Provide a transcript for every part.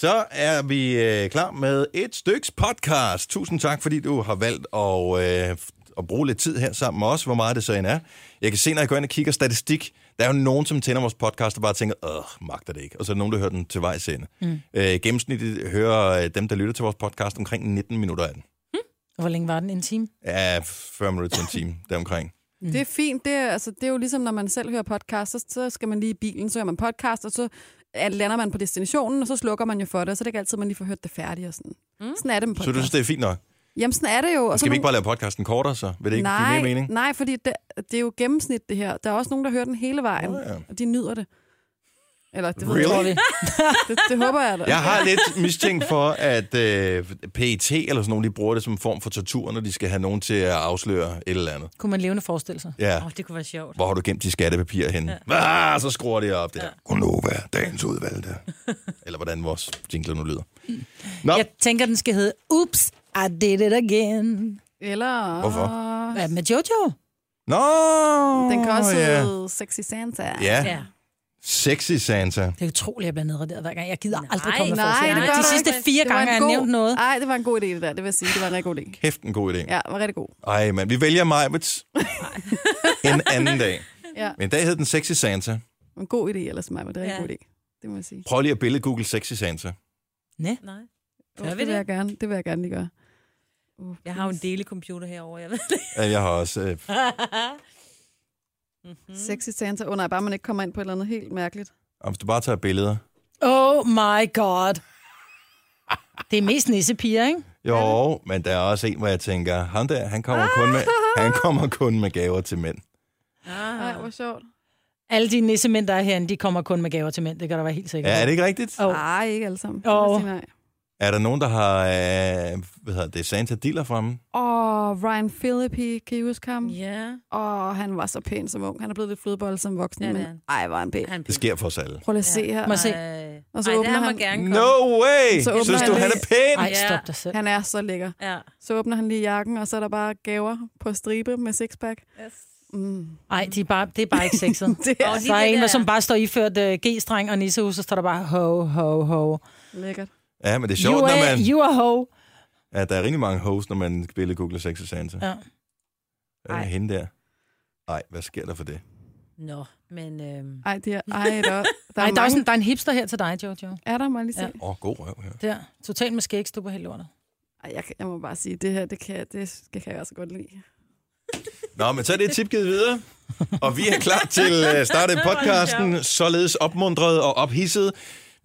Så er vi øh, klar med et styks podcast. Tusind tak, fordi du har valgt at, øh, at bruge lidt tid her sammen med os, hvor meget det så end er. Jeg kan se, når jeg går ind og kigger statistik, der er jo nogen, som tænder vores podcast og bare tænker, åh, magter det ikke. Og så er der nogen, der hører den til vejs ende. Mm. Øh, gennemsnitligt hører øh, dem, der lytter til vores podcast, omkring 19 minutter af den. Hvor længe var den? En time? Ja, 40 minutter til en time, deromkring. Mm. Det er fint. Det er, altså, det er jo ligesom, når man selv hører podcast, så, skal man lige i bilen, så hører man podcast, og så at lander man på destinationen, og så slukker man jo for det, og så er det ikke altid, man lige får hørt det færdigt. Og sådan. Mm. sådan er det med podcast. Så du synes, det er fint nok? Jamen, sådan er det jo. Og Skal vi ikke bare lave podcasten kortere, så? Vil det ikke nej, give mere mening? Nej, fordi det, det er jo gennemsnit, det her. Der er også nogen, der hører den hele vejen, Nå ja. og de nyder det. Eller, det, ved Really? jeg, det, det håber jeg da. Jeg har lidt mistænkt for, at øh, PET eller sådan nogen, de bruger det som en form for tortur, når de skal have nogen til at afsløre et eller andet. Kunne man levende forestille sig? Ja. Oh, det kunne være sjovt. Hvor har du gemt de skattepapirer henne? Ja. Ah, så skruer de op der. Ja. Gunova, dagens udvalgte. eller hvordan vores jingle nu lyder. Nå, Jeg tænker, den skal hedde Oops, I did it again. Eller... Hvorfor? Hvad med Jojo? Nå, Den kan også ja. hedde Sexy Santa. Ja, Ja. Sexy Santa. Det er utroligt, at jeg bliver nedraderet hver gang. Jeg gider Nej, aldrig komme med Nej, forslag. det gør De sidste fire Det var gange en har jeg god- nævnt noget. Ej, det var en god idé, det der. Det vil jeg sige. Det var en rigtig god idé. Kæft en god idé. Ja, det var rigtig god. Ej, men vi vælger Majbets en anden dag. Ja, Men i dag hed den Sexy Santa. en god idé ellers mig, men det er en Ja. god idé. Det må jeg sige. Prøv lige at billede Google Sexy Santa. Næ? Nej. Gør det vi vil jeg det? gerne. Det vil jeg gerne lige gøre. Uh, Jeg har jo en delecomputer herovre, jeg ved det. Ja, Jeg har også... Øh, Sexy Santa. Åh oh, nej, bare man ikke kommer ind på et eller andet helt mærkeligt. om hvis du bare tager billeder. Oh my god. Det er mest nissepiger, ikke? Jo, men der er også en, hvor jeg tænker, ham der, han kommer, kun med, han kommer kun med gaver til mænd. Nej, Ah. hvor sjovt. Alle de nissemænd, der er herinde, de kommer kun med gaver til mænd. Det kan der være helt sikkert. Ja, er det ikke rigtigt? Åh. Nej, ikke alle sammen. Åh. Oh. Er der nogen, der har, øh, hvad hedder det, Santa Diller fremme? Og Ryan Philippi, kan I huske ham? Ja. Og han var så pæn som ung. Han er blevet lidt flødebold som voksen, Ja, men han. ej, var han pæn. Han Det sker for os alle. Prøv lige at se her. Må se? Og så ej, åbner det må han- gerne komme. No way! Så åbner Synes han du, han er pæn? Ej, stop dig selv. Han er så lækker. Ja. Så åbner han lige jakken, og så er der bare gaver på stribe med sixpack. Yes. Mm. Ej, de er bare, det er bare ikke sexet. Det er Og lige Der er en, der der- som bare står iført uh, G-streng og nissehus, og står der bare ho, ho, ho. lækkert. Ja, men det er You sjovt, når are, man... you are ho. Ja, der er rigtig mange hosts, når man spiller Google Sexy Santa. Ja. Hvad er hende der? Nej, hvad sker der for det? Nå, men... Øhm, Ej, det er, ej, der, der, Ej, er, der er, også mange, en, der er en hipster her til dig, Jojo. er der, må lige se. Ja. Ja. Åh, oh, god røv her. Der. Totalt med skæg, du på helt lortet. Ej, jeg, jeg må bare sige, det her, det kan, det, det kan jeg også godt lide. Nå, men så er det tip givet videre. Og vi er klar til at starte podcasten, således opmundret og ophidset.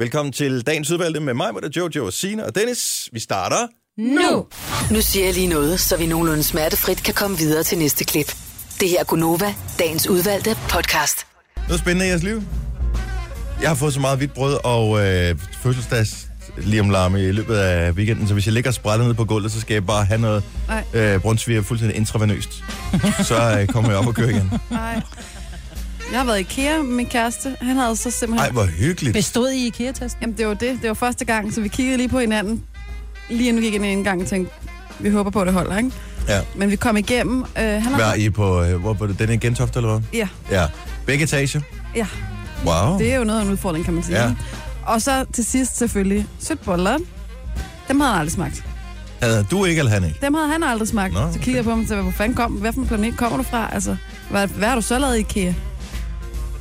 Velkommen til dagens udvalgte med mig, med Jojo, og Sina og Dennis. Vi starter Nu! Nu siger jeg lige noget, så vi nogenlunde smertefrit kan komme videre til næste klip. Det her er Gunova, dagens udvalgte podcast. noget spændende i jeres liv. Jeg har fået så meget hvidt brød og øh, fødselsdags lige om larme i løbet af weekenden, så hvis jeg ligger og ned på gulvet, så skal jeg bare have noget øh, brunsviger fuldstændig intravenøst. Så øh, kommer jeg op og kører igen. Nej. Jeg har været i IKEA med min kæreste. Han havde så simpelthen... Ej, hvor hyggeligt. Bestod I IKEA-testen? Jamen, det var det. Det var første gang, så vi kiggede lige på hinanden. Lige inden vi gik ind en gang og tænkte, vi håber på, at det holder, ikke? Ja. Men vi kom igennem. Øh, han har... I på, øh, hvor, på den er Gentofte, eller hvad? Ja, Ja. Begge etager? ja. Wow. Det er jo noget af en udfordring, kan man sige. Ja. Og så til sidst selvfølgelig sødboller. Dem havde han aldrig smagt. Havde du ikke, eller han ikke? Dem havde han aldrig smagt. Nå, Så okay. kigger jeg på ham og siger, hvor fanden kom, hvad for en planet kommer du fra? Altså, hvad, hvad har du så lavet i IKEA?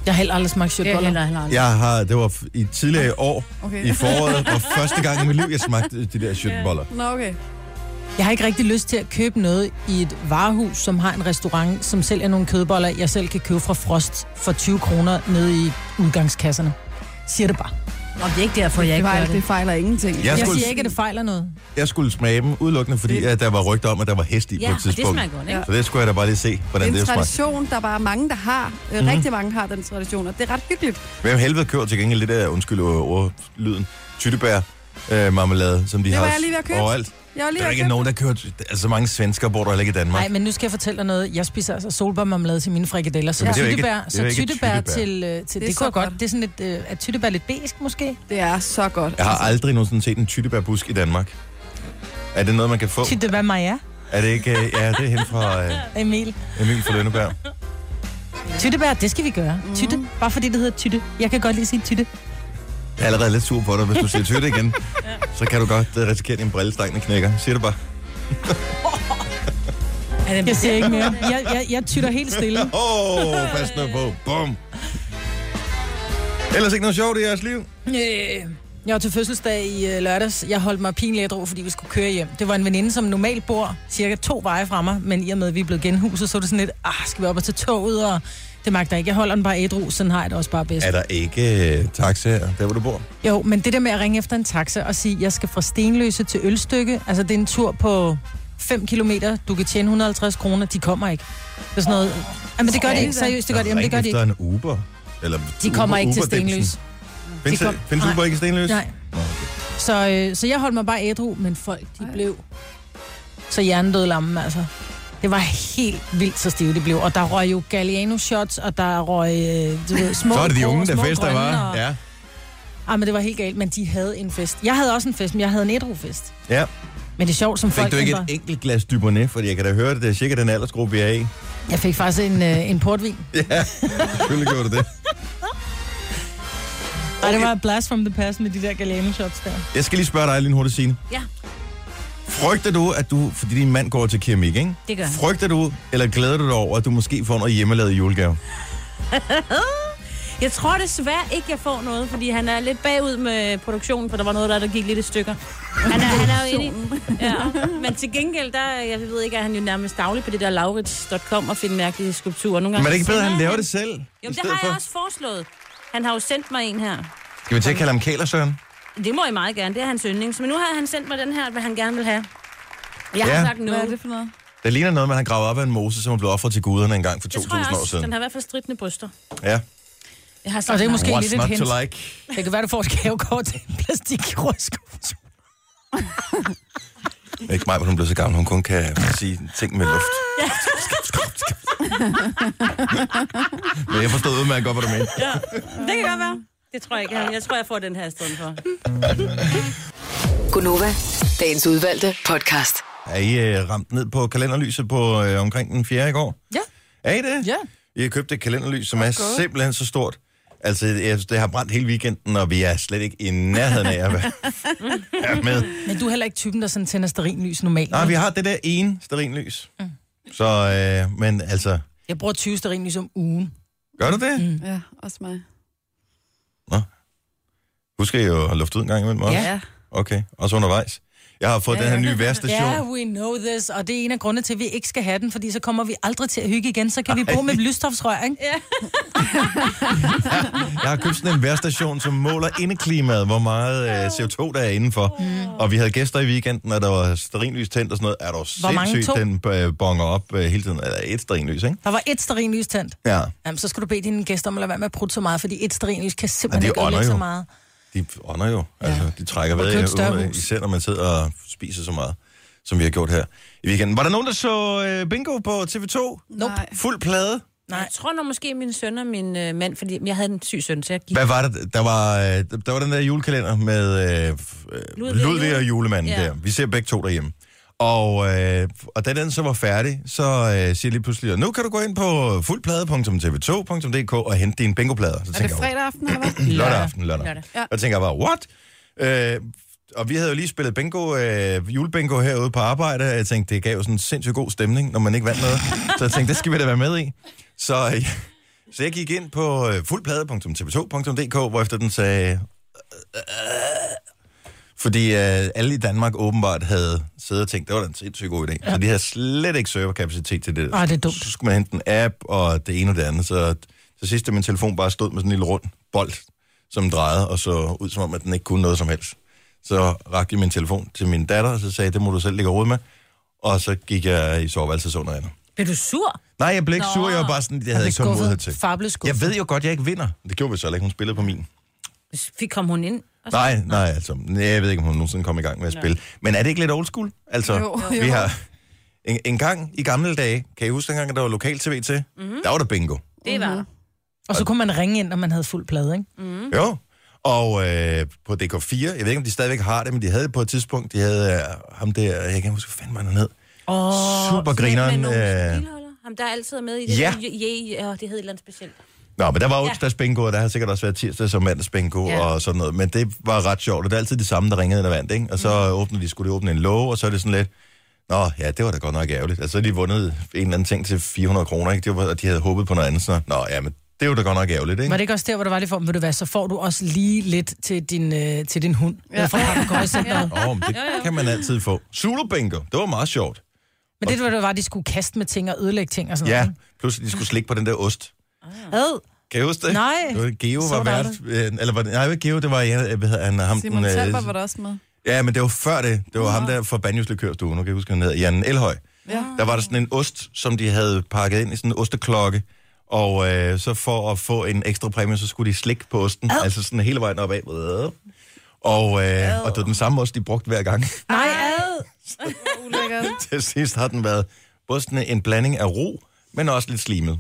Jeg har heller aldrig smagt er shitboller. heller, heller. Jeg har, det var i tidligere år, Okay. i foråret, var første gang i mit liv, jeg smagte de der shitboller. Nå, okay. Jeg har ikke rigtig lyst til at købe noget i et varehus, som har en restaurant, som sælger nogle kødboller, jeg selv kan købe fra Frost for 20 kroner nede i udgangskasserne. Siger det bare. Nå, det er ikke derfor, jeg Det, ikke fejler, det. det fejler ingenting. Jeg Jeg skulle- siger ikke, at det fejler noget. Jeg skulle smage dem udelukkende, fordi at der var rygter om, at der var hest i Ja, på et det tidspunkt. smager godt, ikke? Ja. Så det skulle jeg da bare lige se, Det hvordan er det, en smagte. tradition, der bare er mange, der har. Mm. Rigtig mange har den tradition, og det er ret hyggeligt. Hvem helvede kører til gengæld det der, undskyld ordlyden, tyttebær øh, marmelade, som de Det har var jeg lige ved at købe. overalt. Jeg var lige Der er ikke nogen, der kører... Altså, så mange svenskere bor der heller ikke i Danmark. Nej, men nu skal jeg fortælle dig noget. Jeg spiser altså solbærmarmelade til mine frikadeller. Så er ikke- tyttebær, det så tyttebær tyttebær. til... øh, til Det er det, så går godt. godt. Det er sådan lidt... Øh, er tyttebær lidt besk, måske? Det er så godt. Jeg har aldrig nogensinde set en tyttebærbusk i Danmark. Er det noget, man kan få? Tyttebær Maja, Er det ikke... øh, Ja, det er hen fra øh, Emil. Emil fra Lønneberg. Tyttebær, det skal vi gøre. Mhm. Tytte. Bare fordi det hedder tytte. Jeg kan godt lide at sige tytte. Jeg er allerede lidt sur på dig. Hvis du siger tytte igen, så kan du godt uh, risikere, at din brillestang knækker. Siger det bare. Er Jeg siger ikke mere. Jeg, jeg, jeg tytter helt stille. Åh, oh, pas nu på. Bum. Ellers ikke noget sjovt i jeres liv? Øh, Jeg var til fødselsdag i øh, lørdags. Jeg holdt mig pinligt ædru, fordi vi skulle køre hjem. Det var en veninde, som normalt bor cirka to veje fra mig, men i og med, at vi er blevet genhuset, så er det sådan lidt, ah, skal vi op og tage toget, og det magter jeg ikke. Jeg holder den bare ædru, sådan har jeg det også bare bedst. Er der ikke taxa her, der hvor du bor? Jo, men det der med at ringe efter en taxa og sige, jeg skal fra Stenløse til Ølstykke, altså det er en tur på 5 kilometer, du kan tjene 150 kroner, de kommer ikke. Det er sådan noget... Jamen det gør de ikke, seriøst, det gør de, jamen, det gør de ikke. en Uber? Eller De kommer ikke til. Stenløse. Findes, De kom- findes Nej. Uber ikke i Stenløs? Nej. Nå, okay. Så, øh, så jeg holdt mig bare ædru, men folk, de blev så hjernedøde lamme, altså. Det var helt vildt, så stive det blev. Og der røg jo Galliano shots, og der røg øh, du ved, små Så er det de unge, der fester, var. Og... Ja. Ah, men det var helt galt, men de havde en fest. Jeg havde også en fest, men jeg havde en ædru-fest. ja. Men det er sjovt, som Fik folk... du ikke bare- et enkelt glas Dubonnet? Fordi jeg kan da høre, det det er cirka den aldersgruppe, jeg er i. Jeg fik faktisk en, øh, en portvin. Ja, selvfølgelig gjorde du det. Og det var et blast from the past med de der Galliano shots der. Jeg skal lige spørge dig, Lille Hurtigt Signe. Ja. Frygter du, at du, fordi din mand går til keramik, ikke? Det gør han. Frygter du, eller glæder du dig over, at du måske får noget hjemmelavet julegave? Jeg tror desværre ikke, jeg får noget, fordi han er lidt bagud med produktionen, for der var noget der, der gik lidt i stykker. Han er, han er jo inde i, ja. Men til gengæld, der, jeg ved ikke, er han jo nærmest daglig på det der laurits.com og finde mærkelige skulpturer. Nogle Men er det gange ikke bedre, at han laver det selv? Jo, det har for? jeg også foreslået. Han har jo sendt mig en her. Skal vi til at kalde ham Kælersøren? Det må I meget gerne, det er hans yndlings. Men nu har han sendt mig den her, hvad han gerne vil have. Jeg har Ja. sagt Hvad no. er det for noget? Det ligner noget, man har gravet op af en mose, som er blevet offret til guderne en gang for Det tror jeg 2.000 år også. siden. Den har i hvert fald stridende bryster. Ja. Jeg har Og sagt det er måske What's lidt et hint. to like? Det kan være, du får et gavekort til en plastikkirurgisk. Det er ikke mig, hvor hun blev så gammel. Hun kun kan sige ting med luft. Men jeg forstod udmærket godt, hvad du mener. Ja, det kan godt være. Det tror jeg ikke. Jeg tror, jeg får den her i stedet for. Gunova, dagens udvalgte podcast. Er I uh, ramt ned på kalenderlyset på uh, omkring den 4. i går? Ja. Er I det? Ja. I har købt et kalenderlys, som er simpelthen så stort. Altså, jeg, det har brændt hele weekenden, og vi er slet ikke i nærheden af at være med. Men du er heller ikke typen, der sådan tænder sterinlys normalt. Nej, vi har det der ene sterinlys. Mm. Så, øh, men altså, Jeg bruger 20 sterinlys om ugen. gør du det? Mm. Ja, også mig. Husk I jo at lufte ud en gang imellem også? Ja. Okay, også undervejs. Jeg har fået ja. den her nye værstation. Ja, we know this. Og det er en af grundene til, at vi ikke skal have den, fordi så kommer vi aldrig til at hygge igen. Så kan vi bo med lysstofsrør, ikke? Ja. Jeg har købt sådan en værstation, som måler indeklimaet, hvor meget øh, CO2 der er indenfor. Mm. Og vi havde gæster i weekenden, og der var sterinlys tændt og sådan noget. Er der Hvor mange? sindssygt, den øh, bonger op øh, hele tiden. Eller et sterinlys, ikke? Der var et sterinlys tændt. Ja, Jamen, så skal du bede dine gæster om at lade være med at prutte så meget, fordi et sterinlys kan Ja, simpelthen de ikke ødelægge så meget. De ånder jo. Altså, de trækker større ud, især når man sidder og spiser så meget, som vi har gjort her i weekenden. Var der nogen, der så øh, bingo på TV2? Nej. Fuld plade? Nej. Jeg tror nok måske min søn og min øh, mand, fordi jeg havde en syg søn, så jeg gik. Hvad var det? Der var, øh, der var den der julekalender med øh, f- øh, Ludvig og Ludvig og jule- julemanden Ja. der. Vi ser begge to derhjemme. Og, øh, og da den så var færdig, så øh, siger jeg lige pludselig, nu kan du gå ind på fuldplade.tv2.dk og hente dine bingoplader. Så Er det tænker jeg, fredag aften, eller hvad? Lørdag aften, lørdag. Lørdag. Ja. Og tænker jeg bare, what? Øh, og vi havde jo lige spillet bingo, øh, julebingo herude på arbejde, og jeg tænkte, det gav jo sådan en sindssygt god stemning, når man ikke vandt noget. Så jeg tænkte, det skal vi da være med i. Så, øh, så jeg gik ind på øh, fuldplade.tv2.dk, hvor efter den sagde... Fordi øh, alle i Danmark åbenbart havde siddet og tænkt, det var da en sindssygt god idé. Ja. Så de havde slet ikke serverkapacitet til det. Ej, det er dumt. Så skulle man hente en app, og det ene og det andet. Så til sidst, da min telefon bare stod med sådan en lille rund bold, som drejede, og så ud som om, at den ikke kunne noget som helst. Så rakte jeg min telefon til min datter, og så sagde det må du selv ligge råd med. Og så gik jeg i soveværelset under hende. Blev du sur? Nej, jeg blev ikke Nå. sur, jeg var bare sådan, jeg havde ikke tålmodighed til. Far blev skuffet. Jeg ved jo godt, jeg ikke vinder. Det gjorde vi så heller ikke, hun spillede på min. Fik kom hun ind? Og så- Nej, nej, altså, nej, jeg ved ikke, om hun nogensinde kom i gang med at spille. Men er det ikke lidt old school? Altså, Jo, vi har... En, en gang i gamle dage, kan I huske dengang, at der var lokal-tv til? Mm-hmm. Der var der bingo. Det var. Mhm. Og så kunne man ringe ind, når man havde fuld plade, ikke? Mm. Jo. Og øh, på DK4, jeg ved ikke, om de stadigvæk har det, men de havde det på et tidspunkt, de havde øh, ham der, jeg kan ikke huske, hvad fanden var han ned. Oh, Supergrineren, øh, Ham, der altid er med i det. Ja. Ja, ja, ja det hed et eller andet specielt. Nå, men der var onsdags bingo, og der har sikkert også været tirsdags og mandags bingo Ja. og sådan noget. Men det var ret sjovt, og det er altid det samme, der ringede og vandt, ikke? Og så Mm. åbnede de, skulle de åbne en låge, og så er det sådan lidt, Nå, ja, det var da godt nok ærgerligt. Altså, så har de vundet en eller anden ting til 400 kroner, ikke? Det var, og de havde håbet på noget andet, så... Nå, ja, men det var da godt nok ærgerligt, ikke? Var det ikke også der, hvor der var lige for, vil du være, så får du også lige lidt til din, øh, til din hund. Ja. Ja. Fra. Åh, oh, det kan man altid få. Zulu bingo, det var meget sjovt. Men det, var, at de skulle kaste med ting og ødelægge ting og sådan Ja, noget. pludselig de skulle slikke på den der ost. Ad. Kan I huske det? Nej. Det var, Geo var vært. øh, Eller var det, nej, ikke Geo, det var, ja, hvad hedder han, ham, Simon den, øh, Talbot var der også med. Ja, men det var før det. Det var ham der fra Banjos Likørstue. Nu kan jeg huske, han hedder Jan Elhøj. Ja. Der var der sådan en ost, som de havde pakket ind i sådan en osteklokke. Og øh, så for at få en ekstra præmie, så skulle de slikke på osten. Ad. Altså sådan hele vejen opad. Og, øh, og det var den samme ost, de brugte hver gang. Nej, ad. Til sidst har den været både sådan en blanding af ro, men også lidt slimet.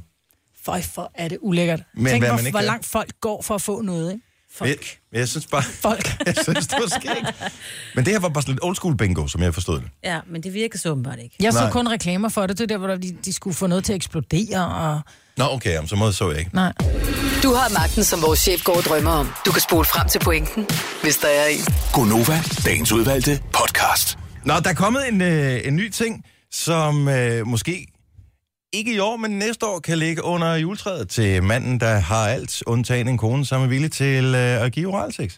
Føj, for er det ulækkert. Men Tænk, hvad hvor, man hvor kan. langt folk går for at få noget, ikke? Folk. men jeg synes bare, Folk. jeg synes, det var skægt. Men det her var bare sådan lidt old school bingo, som jeg forstod det. Ja, men det virker så åbenbart ikke. Jeg så Nej. kun reklamer for det. Det er der, hvor de, de skulle få noget til at eksplodere. Og... Nå, okay, jamen, så måde så jeg ikke. Nej. Du har magten, som vores chef går og drømmer om. Du kan spole frem til pointen, hvis der er en. Gonova, dagens udvalgte podcast. Nå, der er kommet en, øh, en ny ting, som øh, måske ikke i år, men næste år kan ligge under juletræet til manden, der har alt, undtagen en kone, som er villig til øh, at give oralsex.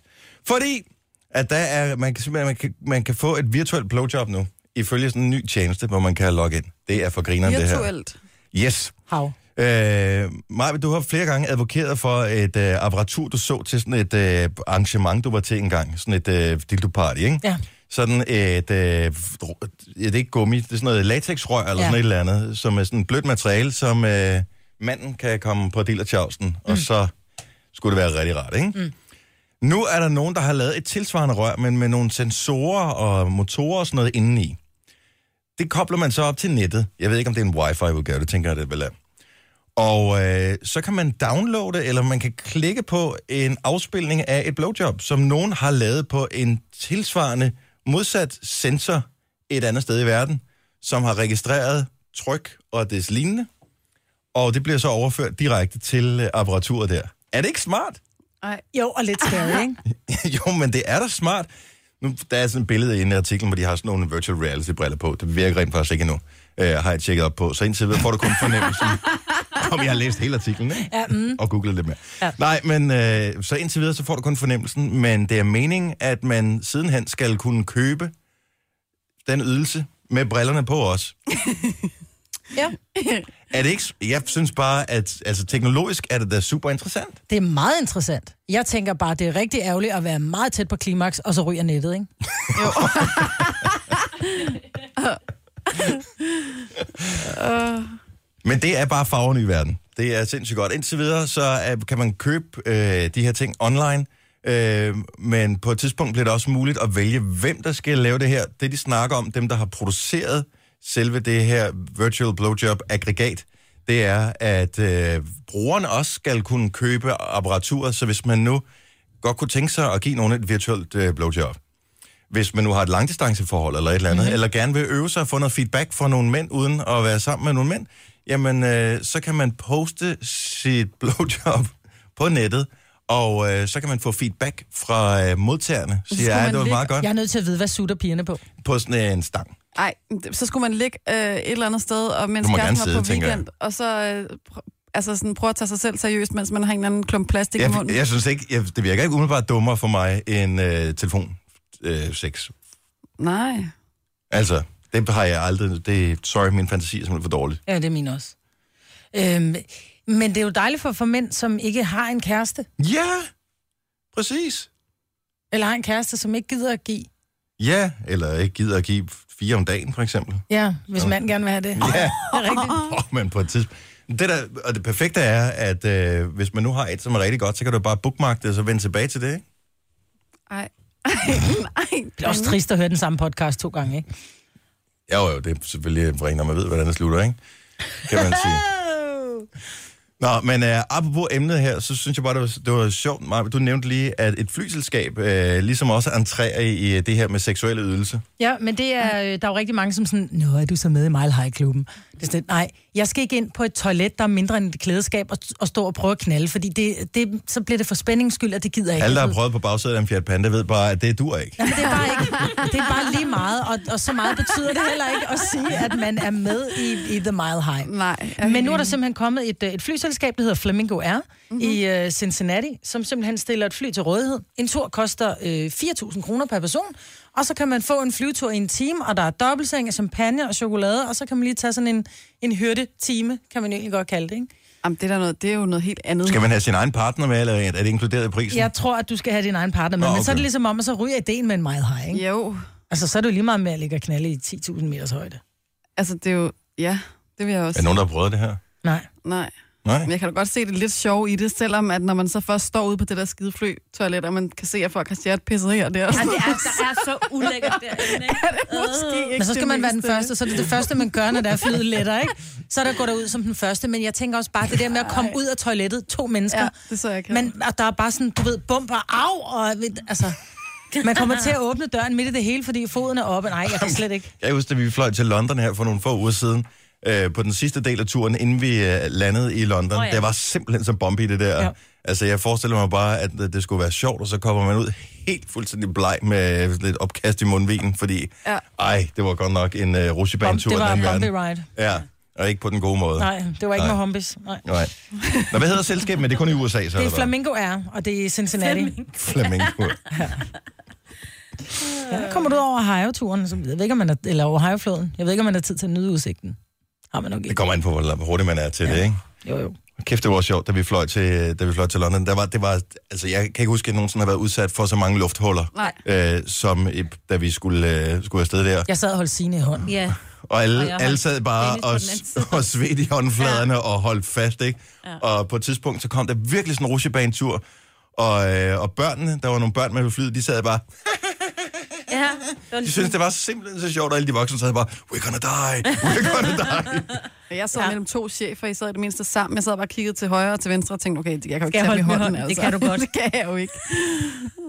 Fordi at der er, man, kan, man, kan, man kan få et virtuelt blowjob nu, ifølge sådan en ny tjeneste, hvor man kan logge ind. Det er for grineren, det her. Virtuelt. Yes. Hav. Øh, Maja, du har flere gange advokeret for et øh, apparatur, du så til sådan et øh, arrangement, du var til engang. Sådan et øh, dildo-party, ikke? Ja. Sådan et, øh, er ikke gummi, det er sådan noget latexrør eller Ja. sådan et eller andet, som er sådan et blødt materiale, som øh, manden kan komme på dillertjavsen, mm. og så skulle det være rigtig rart, ikke? Mm. Nu er der nogen, der har lavet et tilsvarende rør, men med nogle sensorer og motorer og sådan noget indeni. Det kobler man så op til nettet. Jeg ved ikke, om det er en wifi-udgave, det tænker jeg, det vel er. Og øh, så kan man downloade, eller man kan klikke på en afspilning af et blowjob, som nogen har lavet på en tilsvarende modsat sensor et andet sted i verden, som har registreret tryk og des lignende. Og det bliver så overført direkte til øh, apparaturet der. Er det ikke smart? Ej. Jo, og lidt scary, ikke? jo, men det er da smart. Nu, der er sådan et billede i artiklen, hvor de har sådan nogle virtual reality-briller på. Det virker rent faktisk ikke endnu. Uh, har jeg tjekket op på. Så indtil videre får du kun fornemmelsen, om jeg har læst hele artiklen, ikke? Ja, mm. Og googlet lidt mere. Ja. Nej, men uh, så indtil videre, så får du kun fornemmelsen. Men det er meningen, at man sidenhen skal kunne købe den ydelse med brillerne på os. Ja. Er det ikke... Jeg synes bare, at altså, teknologisk er det da super interessant. Det er meget interessant. Jeg tænker bare, det er rigtig ærgerligt at være meget tæt på klimaks, og så ryger nettet, ikke? Men det er bare farverne i verden. Det er sindssygt godt. Indtil videre, så uh, kan man købe øh, de her ting online, øh, men på et tidspunkt bliver det også muligt at vælge, hvem der skal lave det her. Det, de snakker om, dem, der har produceret selve det her virtual blowjob-aggregat, det er, at øh, brugerne også skal kunne købe apparatur, så hvis man nu godt kunne tænke sig at give nogen et virtuelt øh, blowjob, hvis man nu har et langdistanceforhold eller et eller andet, mm-hmm. eller gerne vil øve sig og få noget feedback fra nogle mænd, uden at være sammen med nogle mænd, jamen, øh, så kan man poste sit blowjob på nettet, og øh, så kan man få feedback fra øh, modtagerne. Så Siger, ja, man det var ligge- meget godt. Jeg er nødt til at vide, hvad sutter pigerne på. På sådan en stang. Ej, så skulle man ligge øh, et eller andet sted, og mens kæresten gerne var på sidde, weekend, og så øh, pr- altså sådan, prøve at tage sig selv seriøst, mens man har en eller anden klump plastik i Jeg, munden. jeg synes ikke, jeg, det virker ikke umiddelbart dummere for mig end øh, telefon øh, sex. Nej. Altså, det har jeg aldrig... Det, sorry, min fantasi er simpelthen for dårlig. Ja, det er min også. Øhm, men det er jo dejligt for, for mænd, som ikke har en kæreste. Ja, præcis. Eller har en kæreste, som ikke gider at give. Ja, eller ikke gider at give fire om dagen, for eksempel. Ja, hvis mand gerne vil have det. Ja, Det er rigtigt. oh, men på et tidspunkt. Det der, og det perfekte er, at øh, hvis man nu har et, som er rigtig godt, så kan du bare bookmark det, og så vende tilbage til det, ikke? Ej. Ej, nej. Det er også trist at høre den samme podcast to gange, ikke? Ja, jo, jo, det er selvfølgelig rent, når man ved, hvordan det slutter, ikke? Kan man sige. Nå, men uh, apropos emnet her, så synes jeg bare, det var, det var sjovt, Maja. Du nævnte lige, at et flyselskab uh, ligesom også entrerer i uh, det her med seksuelle ydelser. Ja, men det er, øh, der er jo rigtig mange, som sådan, Nå, er du så med i Mile High-klubben? Det er sådan, nej, jeg skal ikke ind på et toilet, der er mindre end et klædeskab, og, og stå og prøve at knalde, fordi det, det, så bliver det for spændings skyld, at det gider jeg ikke. Alle, der har prøvet på bagsædet af en Fiat Panda, ved bare, at det dur ikke. Jamen, det er bare ikke, det er bare lige meget, og, og så meget betyder det heller ikke at sige, at man er med i, i The Mile High. Nej. Men nu er der simpelthen kommet et, øh, et flyselskab, der hedder Flamingo Air mm-hmm. i uh, Cincinnati, som simpelthen stiller et fly til rådighed. En tur koster øh, 4.000 kroner per person, og så kan man få en flyvetur i en time, og der er dobbeltseng af champagne og chokolade, og så kan man lige tage sådan en, en hyrde time, kan man egentlig godt kalde det, ikke? Jamen, det, er der noget, det er jo noget helt andet. Skal man have sin egen partner med, eller er det inkluderet i prisen? Jeg tror, at du skal have din egen partner med, Nå, okay. men så er det ligesom om, at så ryger ideen med en Mile High, ikke? Jo, Altså, så er det jo lige meget med at ligge og knalde i 10.000 meters højde. altså det er jo... Ja, det vil jeg Er også der nogen, der har prøvet det her? Nej. Nej. Nej? Men jeg kan da godt se det lidt sjov i det, selvom at når man så først står ude på det der skide fly toilet, og man kan se, at folk har stjert pisset her og der. Ja, det er, der er så ulækkert derinde, ikke? Måske ikke Men så skal det man være den meste. første, så er det det første, man gør, når der er flyet letter, ikke? Så er der går der ud som den første, men jeg tænker også bare det der med at komme ud af toilettet, to mennesker, Ja, det så jeg kan. men og der er bare sådan, du ved, bumper, af, og altså, man kommer til at åbne døren midt i det hele, fordi foden er oppe. Nej, jeg kan slet ikke. Jeg husker, da vi fløj til London her for nogle få uger siden, øh, på den sidste del af turen, inden vi øh, landede i London. Oh, ja. ja. Det var simpelthen så bumpy, det der. Ja. Ja. Altså, jeg forestiller mig bare, at øh, det skulle være sjovt, og så kommer man ud helt fuldstændig bleg med lidt opkast i mundvinen, fordi, Ja. ja. ej, det var godt nok en uh, Bum, rusjebanetur. det var en verden. ride. Ja, og ikke på den gode måde. Nej, det var ikke Nej. med humpis. Nej. Nej. Nå, hvad hedder selskabet? Men det er kun i USA, så Det er? Flamingo Air, og det er i Cincinnati. Flamingo. Ja, kommer du over Ohio-turen, så jeg ved ikke, om man er, eller Ohio-floden. Jeg ved ikke, om man har tid til at nyde udsigten. Har man nok Det ikke. kommer an på, hvor hurtigt man er til ja. det, ikke? Jo, jo. Kæft, det var sjovt, da vi fløj til, da vi fløj til London. Der var, det var, altså, jeg kan ikke huske, at jeg nogensinde har været udsat for så mange lufthuller, Nej. øh, som da vi skulle, øh, skulle afsted der. Jeg sad og holdt sine i hånden. Ja. Og alle, Og jeg alle sad bare og, og svedte i håndfladerne ja. og holdt fast, ikke? Ja. Og på et tidspunkt, så kom der virkelig sådan en rusjebanetur, og, øh, og børnene, der var nogle børn med på flyet, de sad bare, Ja, det de syntes, det var simpelthen så sjovt, og alle de voksne sad bare, we're gonna die, we're gonna die. Jeg sad Ja. mellem to chefer, I sad i det mindste sammen. Jeg sad bare og kiggede til højre og til venstre og tænkte, okay, jeg kan jo ikke tage i hånden. hånden? Altså. Det kan du godt. det kan jeg jo ikke.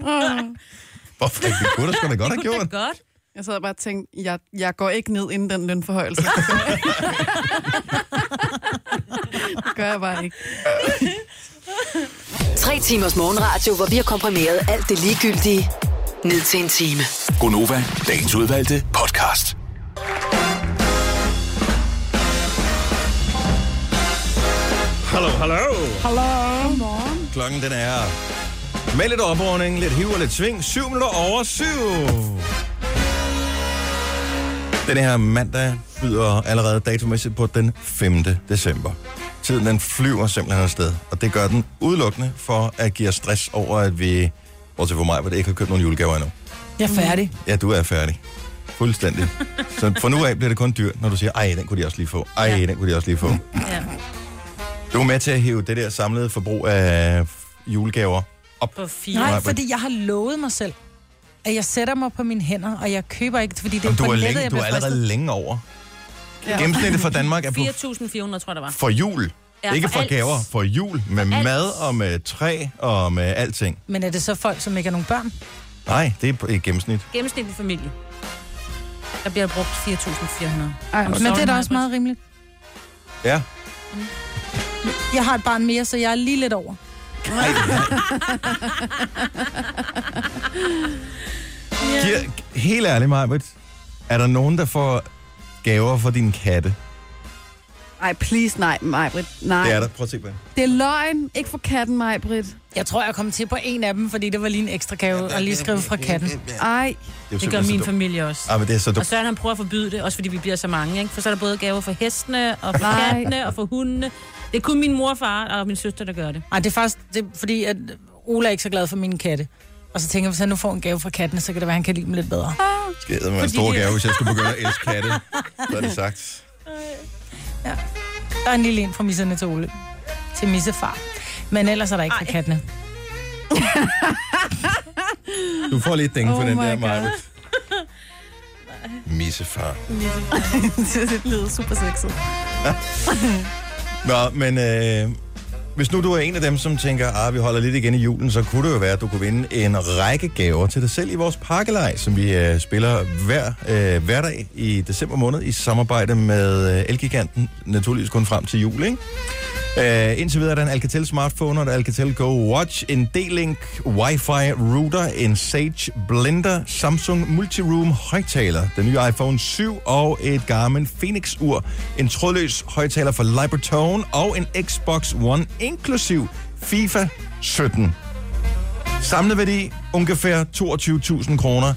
Hvorfor ikke? Det kunne du sgu da godt have det gjort. godt. Jeg sad bare og tænkte, jeg, jeg går ikke ned inden den lønforhøjelse. det gør jeg bare ikke. Tre timers morgenradio, hvor vi har komprimeret alt det ligegyldige ned til en time. Gonova, dagens udvalgte podcast. Hallo, hallo. Hallo. Klokken den er med lidt opordning, lidt hiv og lidt sving. 7 minutter over 7. Den her mandag byder allerede datomæssigt på den 5. december. Tiden den flyver simpelthen afsted, og det gør den udelukkende for at give os stress over, at vi, bortset for mig, hvor det ikke har købt nogen julegaver endnu. Jeg er færdig. Ja, du er færdig. Fuldstændig. Så for nu af bliver det kun dyrt, når du siger, ej, den kunne de også lige få. Ej, Ja. den kunne de også lige få. Ja. Du er med til at hive det der samlede forbrug af julegaver op. På fire. Nej, Nej, fordi jeg har lovet mig selv, at jeg sætter mig på mine hænder, og jeg køber ikke, fordi det er du på er, nettet, længe, jeg du er allerede fristet. længe over. Ja. Gennemsnittet for Danmark er på 4.400, tror jeg, der var. for jul. Ja, ikke for for gaver, for jul. Med alt. mad og med træ og med alting. Men er det så folk, som ikke har nogen børn? Nej, det er i gennemsnit. Gennemsnitlig familie. Der bliver brugt 4.400. Ej, Men det er da også meget rimeligt. Ja. Jeg har et barn mere, så jeg er lige lidt over. Giver, helt ærligt, Marbet. Er der nogen, der får gaver for din katte? Ej, please, nej, Majbrit. Nej. Det er der. Prøv at se på det. Det er løgn. Ikke for katten, Majbrit. Jeg tror, jeg kom til på en af dem, fordi det var lige en ekstra gave, og lige skrive fra katten. Ej. er jo Det gør min dumt. familie også. Ah, men det er så Og dumt. Søren han prøver at forbyde det, også fordi vi bliver så mange. Ikke? For så er der både gaver for hestene, og for Nej. kattene, og for hundene. Det er kun min mor, far og min søster, der gør det. Ej, det er faktisk det er fordi, at Ola er ikke så glad for mine katte. Og så tænker jeg, hvis han nu får en gave fra kattene, så kan det være, at han kan lide dem lidt bedre. Skal jeg med en stor det- gave, hvis jeg skulle begynde at elske katte. Så er det sagt. Der er en lille en fra misserne til Ole. Til missefar. Men ellers er der ikke fra kattene. Du får lige et ding for Oh den der, God. Marbet. Missefar. det lyder super sexet. Nå, men øh, hvis nu du er en af dem, som tænker, at vi holder lidt igen i julen, så kunne det jo være, at du kunne vinde en række gaver til dig selv i vores pakkelej, som vi øh, spiller hver øh, hverdag i december måned i samarbejde med øh, Elgiganten, naturligvis kun frem til jul, ikke? Uh, indtil videre er der en Alcatel smartphone og en Alcatel Go Watch, en D-Link Wi-Fi router, en Sage Blender, Samsung Multiroom højtaler, den nye iPhone 7 og et Garmin Phoenix ur, en trådløs højtaler for Libertone og en Xbox One inklusiv FIFA 17. Samlet værdi ungefær 22.000 kroner.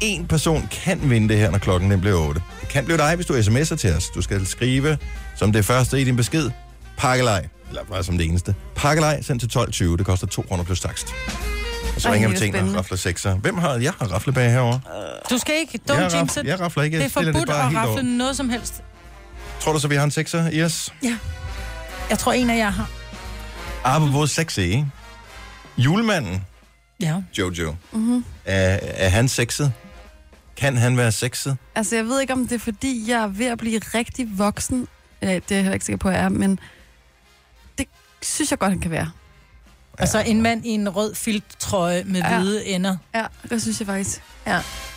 En person kan vinde det her, når klokken den bliver 8. Det kan blive dig, hvis du sms'er til os. Du skal skrive som det første i din besked, pakkelej, eller bare som det eneste. Pakkelej sendt til 12.20, det koster 2 kroner plus takst. Og så Ej, ringer vi til en, spændende. rafler sekser. Hvem har, jeg har raflebag herovre. Du skal ikke. jeg, Don't jinx raf, it. jeg rafler ikke, Det jeg er stiller det forbudt bare at helt over. rafle noget som helst. Tror du så, vi har en sekser i os? Jeg tror, en af jer har. Apropos sexy, ikke? Julemanden, Ja. Jojo, Mm-hmm. er, er han sexet? Kan han være sexet? Altså, jeg ved ikke, om det er, fordi jeg er ved at blive rigtig voksen. Ja, det er jeg heller ikke sikker på, at jeg er, men synes jeg godt, han kan være. Altså en mand i en rød filttrøje med Ja. hvide ender Ja, det synes jeg faktisk.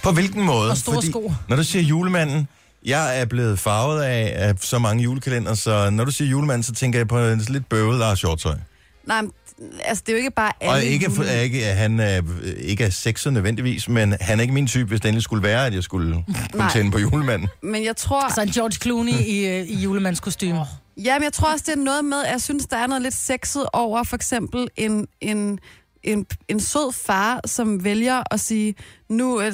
På hvilken måde? og store sko. Når du siger julemanden, jeg er blevet farvet af, af så mange julekalender, så når du siger julemanden, så tænker jeg på en lidt bøvet Lars Hjortøj. Nej, men, altså, det er jo ikke bare alle Og ikke, for, julemænd. ikke, at han er, ikke er sexet nødvendigvis, men han er ikke min type, hvis det endelig skulle være, at jeg skulle kunne tænde på julemanden. Men jeg tror, Altså en George Clooney i, øh, i julemandskostyme. ja, men jeg tror også, det er noget med, at jeg synes, der er noget lidt sexet over for eksempel en, en, en, en sød far, som vælger at sige, nu øh, øh,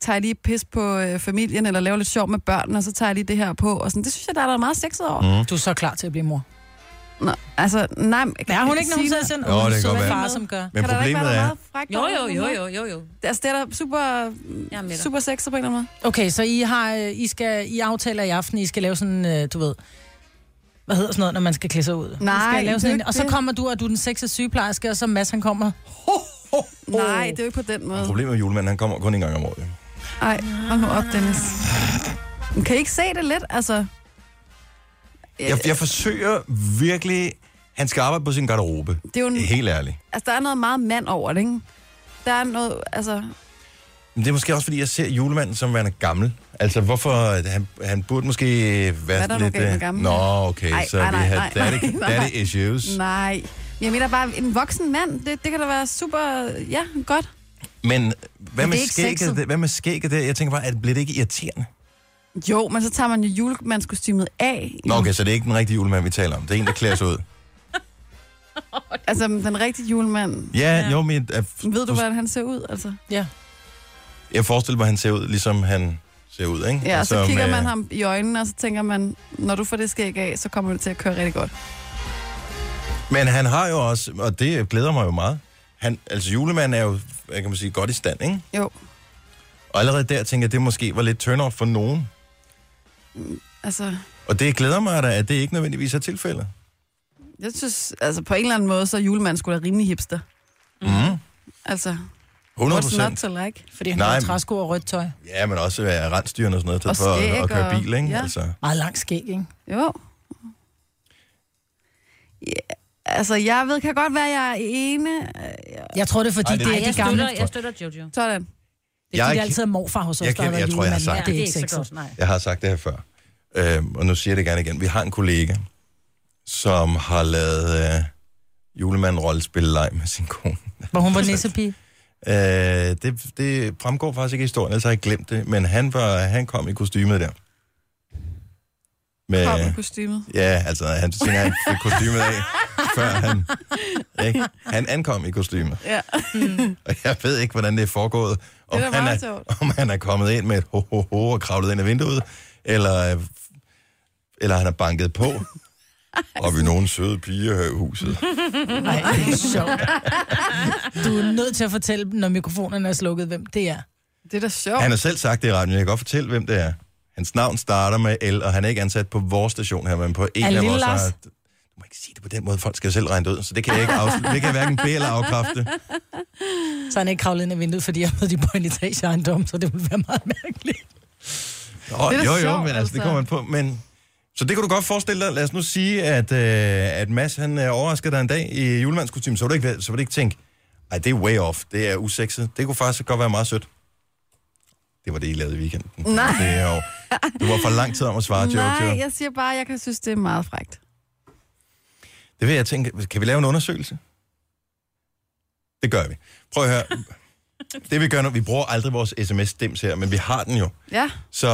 tager jeg lige pis på øh, familien, eller laver lidt sjov med børnene, og så tager jeg lige det her på. Og sådan. Det synes jeg, der er noget meget sexet over. Mm. Du er så klar til at blive mor. Nå, altså, nej. men- Er hun ikke, når hun sidder sådan? Jo, det kan godt være. far, som gør. Men Kan der da ikke problemet være er, frækt Jo, jo, jo, jo, jo, jo. Altså, det er da super, er super sexet på en eller anden måde. Okay, så I har, øh, I skal, I aftaler i aften, I skal lave sådan, øh, du ved, hvad hedder sådan noget, når man skal klæde sig ud? Nej, skal lave sådan en, ikke og så kommer du, og du er den sexede sygeplejerske, og så Mads, han kommer. Nej, det er jo ikke på den måde. problemet med julemanden, han kommer kun en gang om året. Nej, hold nu op, Dennis. Kan I ikke se det lidt? Altså, Jeg, jeg forsøger virkelig... Han skal arbejde på sin garderobe. det er jo en, Helt ærligt. altså, der er noget meget mand over det, ikke? Der er noget, altså... Men det er måske også, fordi jeg ser julemanden som værende gammel. Altså, hvorfor... Han, han burde måske være Hvad er der lidt... med øh, gammel? Nå, okay, Ej, så nej, vi nej, har nej, daddy, nej, daddy issues. Nej. Jeg mener bare, en voksen mand, det, det kan da være super... Ja, godt. Men hvad Men med, det skægget, det, hvad med skægget der? Jeg tænker bare, at bliver det ikke irriterende? Jo, men så tager man jo julemandskostymet af. Nå, okay, så det er ikke den rigtige julemand, vi taler om. Det er en, der klæder sig ud. Altså, den rigtige julemand. Ja, Ja. jo, men... Jeg, Ved du, hvordan han ser ud? Altså? jeg forestiller mig, at han ser ud, ligesom han ser ud, ikke? Ja, og så Altså, kigger med- man ham i øjnene, og så tænker man, når du får det skæg af, så kommer det til at køre rigtig godt. Men han har jo også, og det glæder mig jo meget, han, altså julemanden er jo, hvad kan man sige, godt i stand, ikke? Jo. Og allerede der tænker jeg, at det måske var lidt turn-off for nogen. Altså, Og det glæder mig da, at det ikke nødvendigvis er tilfældet. jeg synes, altså på en eller anden måde, så er julemanden skulle da rimelig hipster. Mm. Altså, 100 what's not procent. to like? Fordi han Nej, har træsko og rødt tøj. Ja, men også være rensdyrende og sådan noget, Og for at, at køre bil, ikke? ja. Altså. Meget langt skæg, ikke? Jo. Ja, altså, jeg ved, kan godt være, jeg er ene. Jeg tror, det er, fordi Ej, det- det, er jeg de gamle. støtter, jeg støtter Jojo. Sådan. Det Jeg er er fordi, det altid er morfar hos os, Jeg der kan- har jeg været tror, jeg har sagt Ja, det. det er ikke så sexet. godt, nej. Jeg har sagt det her før, øhm, og nu siger jeg det gerne igen. Vi har en kollega, som har lavet øh, julemanden rollespilleleg med sin kone. Hvor hun var nissepige. Øh, det, det fremgår faktisk ikke i historien, ellers har jeg glemt det, men han, var, han kom i kostymet der. Med, Kom med kostymet. ja, altså han tænker, han fik kostymet af, før han, ikke? han ankom i kostymet. Ja. Og jeg ved ikke, hvordan det er foregået. Om, Det er han, er, sjovt. om han er kommet ind med et ho, ho, ho og kravlet ind ad vinduet, eller, eller han er banket på. Og vi nogle søde piger her i huset. Nej, det er sjovt. Du er nødt til at fortælle, når mikrofonerne er slukket, hvem det er. Det er da sjovt. Han har selv sagt det i radioen. Jeg kan godt fortælle, hvem det er. Hans navn starter med L, og han er ikke ansat på vores station her, men på en Er af Lille vores... Lars? Du må ikke sige det på den måde. Folk skal selv regne det ud, så det kan jeg ikke afslutte. Det kan jeg hverken bede eller afkræfte. Så han er ikke kravlet ind ad vinduet, fordi jeg ved, de i en etageejendom, så det vil være meget mærkeligt. Nå, Det er jo, jo, sjovt, men altså, det altså. kommer man på. Men, Så det kan du godt forestille dig. Lad os nu sige, at, øh, at Mads han øh, overrasker dig en dag i julemandskostyme, så vil du ikke, så vil du ikke tænke, ej, det er way off, det er usekset. Det kunne faktisk godt være meget sødt. Det var det, I lavede i weekenden. Nej. Det er jo, du var for lang tid om at svare, Jojo. Nej, jeg siger bare, at jeg kan synes, det er meget frægt. Det vil jeg tænke, kan vi lave en undersøgelse? Det gør vi. Prøv at høre. Det vi gør nu, vi bruger aldrig vores sms-stems her, men vi har den jo. Ja. Så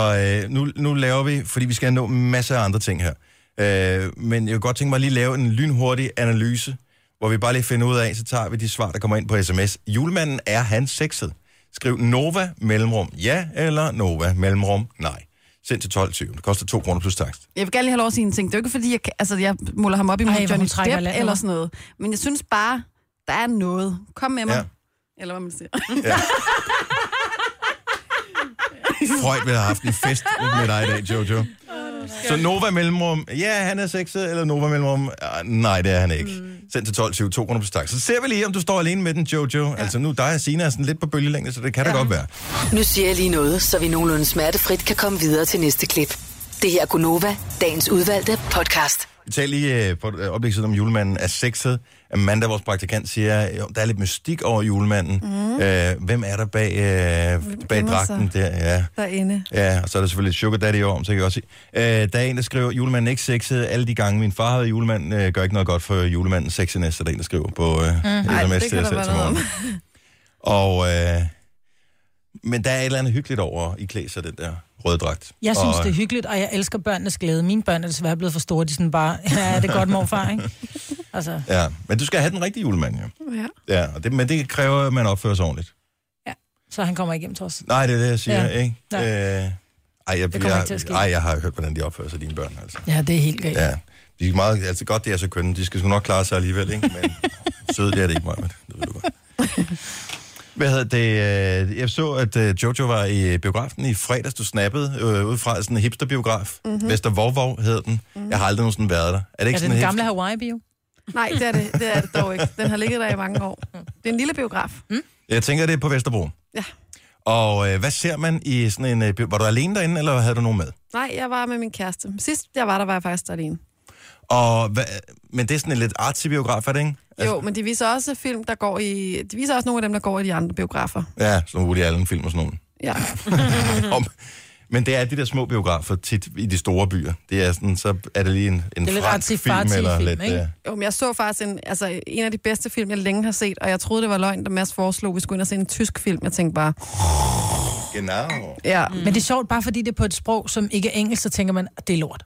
øh, nu, nu laver vi, fordi vi skal nå masser af andre ting her. Øh, men jeg kunne godt tænke mig at lige lave en lynhurtig analyse, hvor vi bare lige finder ud af, så tager vi de svar, der kommer ind på sms. Julemanden, er han sexet? Skriv Nova mellemrum ja, eller Nova mellemrum nej. Send til 12.20. Det koster 2 kroner plus takst. Jeg vil gerne lige have lov at sige en ting. Det er jo ikke, fordi jeg, altså, jeg måler ham op imod Ej, Johnny Depp landet, eller sådan noget. Men jeg synes bare, der er noget. Kom med mig. Ja. Ja. Eller hvad man siger. Freud vil have haft en fest med dig i dag, Jojo. Så Nova mellemrum, ja, han er sexet, eller Nova mellemrum, ah, nej, det er han ikke. Send til 12.20, 2 kroner plus takst. Så ser vi lige, om du står alene med den, Jojo. Ja. Altså nu, dig og Sina er sådan lidt på bølgelængde, så det kan ja. da godt være. Nu siger jeg lige noget, så vi nogenlunde smertefrit kan komme videre til næste klip. Det her er Gunova, dagens udvalgte podcast. Vi talte lige øh, på et øjeblik siden om julemanden er sexet. Amanda, vores praktikant, siger, jo, der er lidt mystik over julemanden. Mm. Øh, hvem er der bag, øh, bag dragten der? Ja. Derinde. Ja, og så er der selvfølgelig Sugar Daddy år, så kan jeg også sige. Øh, der er en, der skriver, julemanden er ikke sexet. Alle de gange, min far havde julemand, øh, gør ikke noget godt for julemandens sexiness, så der er en, der skriver på øh, mm. Ej, sms det til være til morgen. Og, øh, men der er et eller andet hyggeligt over i klæde sig den der røde dragt. Jeg synes, og, det er hyggeligt, og jeg elsker børnenes glæde. Mine børn er desværre blevet for store. De er sådan bare, ja, det er godt morfar, ikke? Altså, Ja, men du skal have den rigtige julemand, jo. Ja. Ja, og det, men det kræver, at man opfører sig ordentligt. så han kommer ikke hjem til os. Nej, det er det, jeg siger, Ja. ikke? Nej. Øh, ej, jeg, Det kommer jeg, ikke til at ske. ej, jeg har hørt, hvordan de opfører sig, dine børn, altså. Ja, det er helt galt. Ja, de er meget, altså godt, det er så kønne. De skal sgu nok klare sig alligevel, ikke? Men søde, det er det ikke, Maja. Det ved du godt. Hvad hedder det? øh, Jeg så, at øh, Jojo var i biografen i fredags. Du snappede øh, ud fra sådan en hipsterbiograf. Mm-hmm. Vester Vovvov hed den. Mm-hmm. Jeg har aldrig nogensinde været der. Er det ikke Er det sådan den en gamle Hawaii-bio? Nej, det er det, det er det dog ikke. Den har ligget der i mange år. Det er en lille biograf. Mm. Jeg tænker, det er på Vesterbro. Ja. Og øh, hvad ser man i sådan en... Øh, var du alene derinde, eller havde du nogen med? Nej, jeg var med min kæreste. Sidst jeg var der, var jeg faktisk der alene. Og hvad, men det er sådan en lidt artsy biograf, er det ikke? Altså, Jo, men de viser også film, der går i... De viser også nogle af dem, der går i de andre biografer. Ja, sådan Woody Allen-film og sådan nogle. Ja. Om, men det er de der små biografer tit i de store byer. Det er sådan, så er det lige en, en Det er lidt fransk film, eller film, lidt... ikke? øh, Jo, men jeg så faktisk en, altså, en af de bedste film, jeg længe har set, og jeg troede, det var løgn, da Mads foreslog, at vi skulle ind og se en tysk film. Jeg tænkte bare, Genau. ja. Men det er sjovt, bare fordi det er på et sprog, som ikke er engelsk, så tænker man, at det er lort.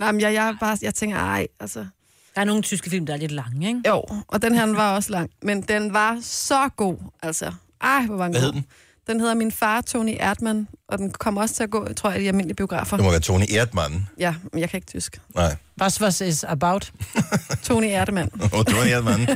Nej, men jeg, jeg, bare, jeg tænker, ej, altså... Der er nogle tyske film, der er lidt lange, ikke? Jo, og den her den var også lang, men den var så god, altså. Ej, hvor var den Hvad god. hed den? Den hedder Min far, Tony Erdmann, og den kommer også til at gå, tror jeg, i de almindelige biografer. Det må være Tony Erdmann. Ja, men jeg kan ikke tysk. Nej, Was was is about? Tony Erdmann. og Tony Erdmann,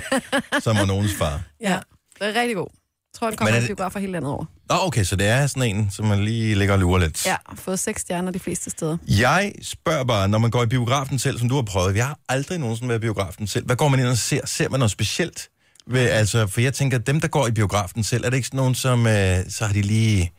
som var nogens far. Ja, det er rigtig god. Jeg tror, den kommer er det- biografer hele landet over. Nå, okay, så det er sådan en, som man lige ligger og lurer lidt. Ja, fået seks stjerner de fleste steder. Jeg spørger bare, når man går i biografen selv, som du har prøvet, jeg har aldrig nogensinde været i biografen selv. Hvad går man ind og ser? Ser man noget specielt? Ved, altså, for jeg tænker, dem, der går i biografen selv, er det ikke sådan nogen, som øh, så har de lige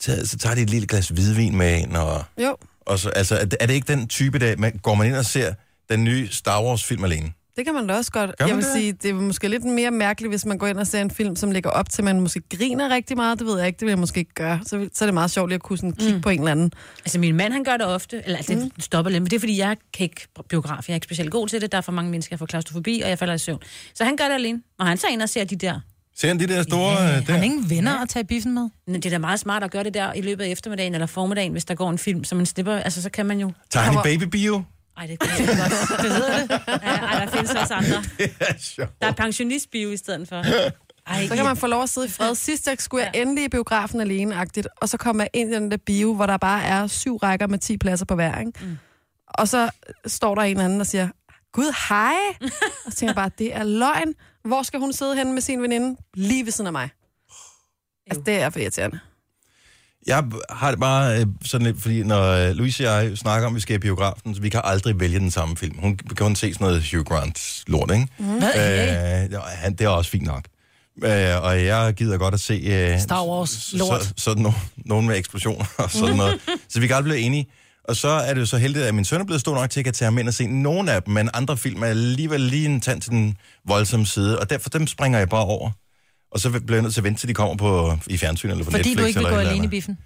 taget, så tager de et lille glas hvidvin med ind, og, Jo, og så, altså, er det, er det ikke den type, der man, går man ind og ser den nye Star Wars-film alene? Det kan man da også godt. Jeg vil det? sige, det er måske lidt mere mærkeligt, hvis man går ind og ser en film, som ligger op til, at man måske griner rigtig meget. Det ved jeg ikke, det vil jeg måske ikke gøre. Så, så er det meget sjovt lige at kunne sådan kigge mm. på en eller anden. Altså, min mand, han gør det ofte. Eller, altså, det stopper lidt. Men det er, fordi jeg kan ikke biograf. Jeg er ikke specielt god til det. Der er for mange mennesker, jeg får klaustrofobi, og jeg falder i søvn. Så han gør det alene. Og han tager ind og ser de der. Ser han de der store... Ja, øh, har der? han ingen venner at tage biffen med? Men Det er da meget smart at gøre det der i løbet af eftermiddagen eller formiddagen, hvis der går en film, så man slipper. Altså, så kan man jo... Tager han i babybio? Ej, det kan jeg ikke godt. Det hedder det. Ja, ej, der findes også andre. Det er sjovt. Der er pensionistbio i stedet for. Ej, Så kan man få lov at sidde i fred. Sidst jeg skulle jeg endelig i biografen alene-agtigt, og så kommer jeg ind i den der bio, hvor der bare er syv rækker med 10 pladser på hver, ikke? Mm. Og så står der en anden og siger, Gud, hej! og så tænker jeg bare, det er løgn. Hvor skal hun sidde henne med sin veninde? Lige ved siden af mig. Altså, det er for irriterende. Jeg har det bare øh, sådan lidt, fordi når øh, Louise og jeg snakker om, at vi skal i biografen, så vi kan aldrig vælge den samme film. Hun kan kun se sådan noget Hugh Grant lort, ikke? Mm. Øh, han, det er også fint nok. Øh, og jeg gider godt at se... Øh, Star Wars lort. Så, sådan no, nogen med eksplosioner og sådan noget. så vi kan aldrig blive enige. Og så er det jo så heldigt, at min søn er blevet stor nok til, at jeg kan tage ham ind og se nogle af dem, men andre film er alligevel lige en tand til den voldsomme side, og derfor dem springer jeg bare over. Og så bliver jeg nødt til at vente, til de kommer på, i fjernsyn eller på Fordi Netflix. du ikke vil eller gå alene i biffen.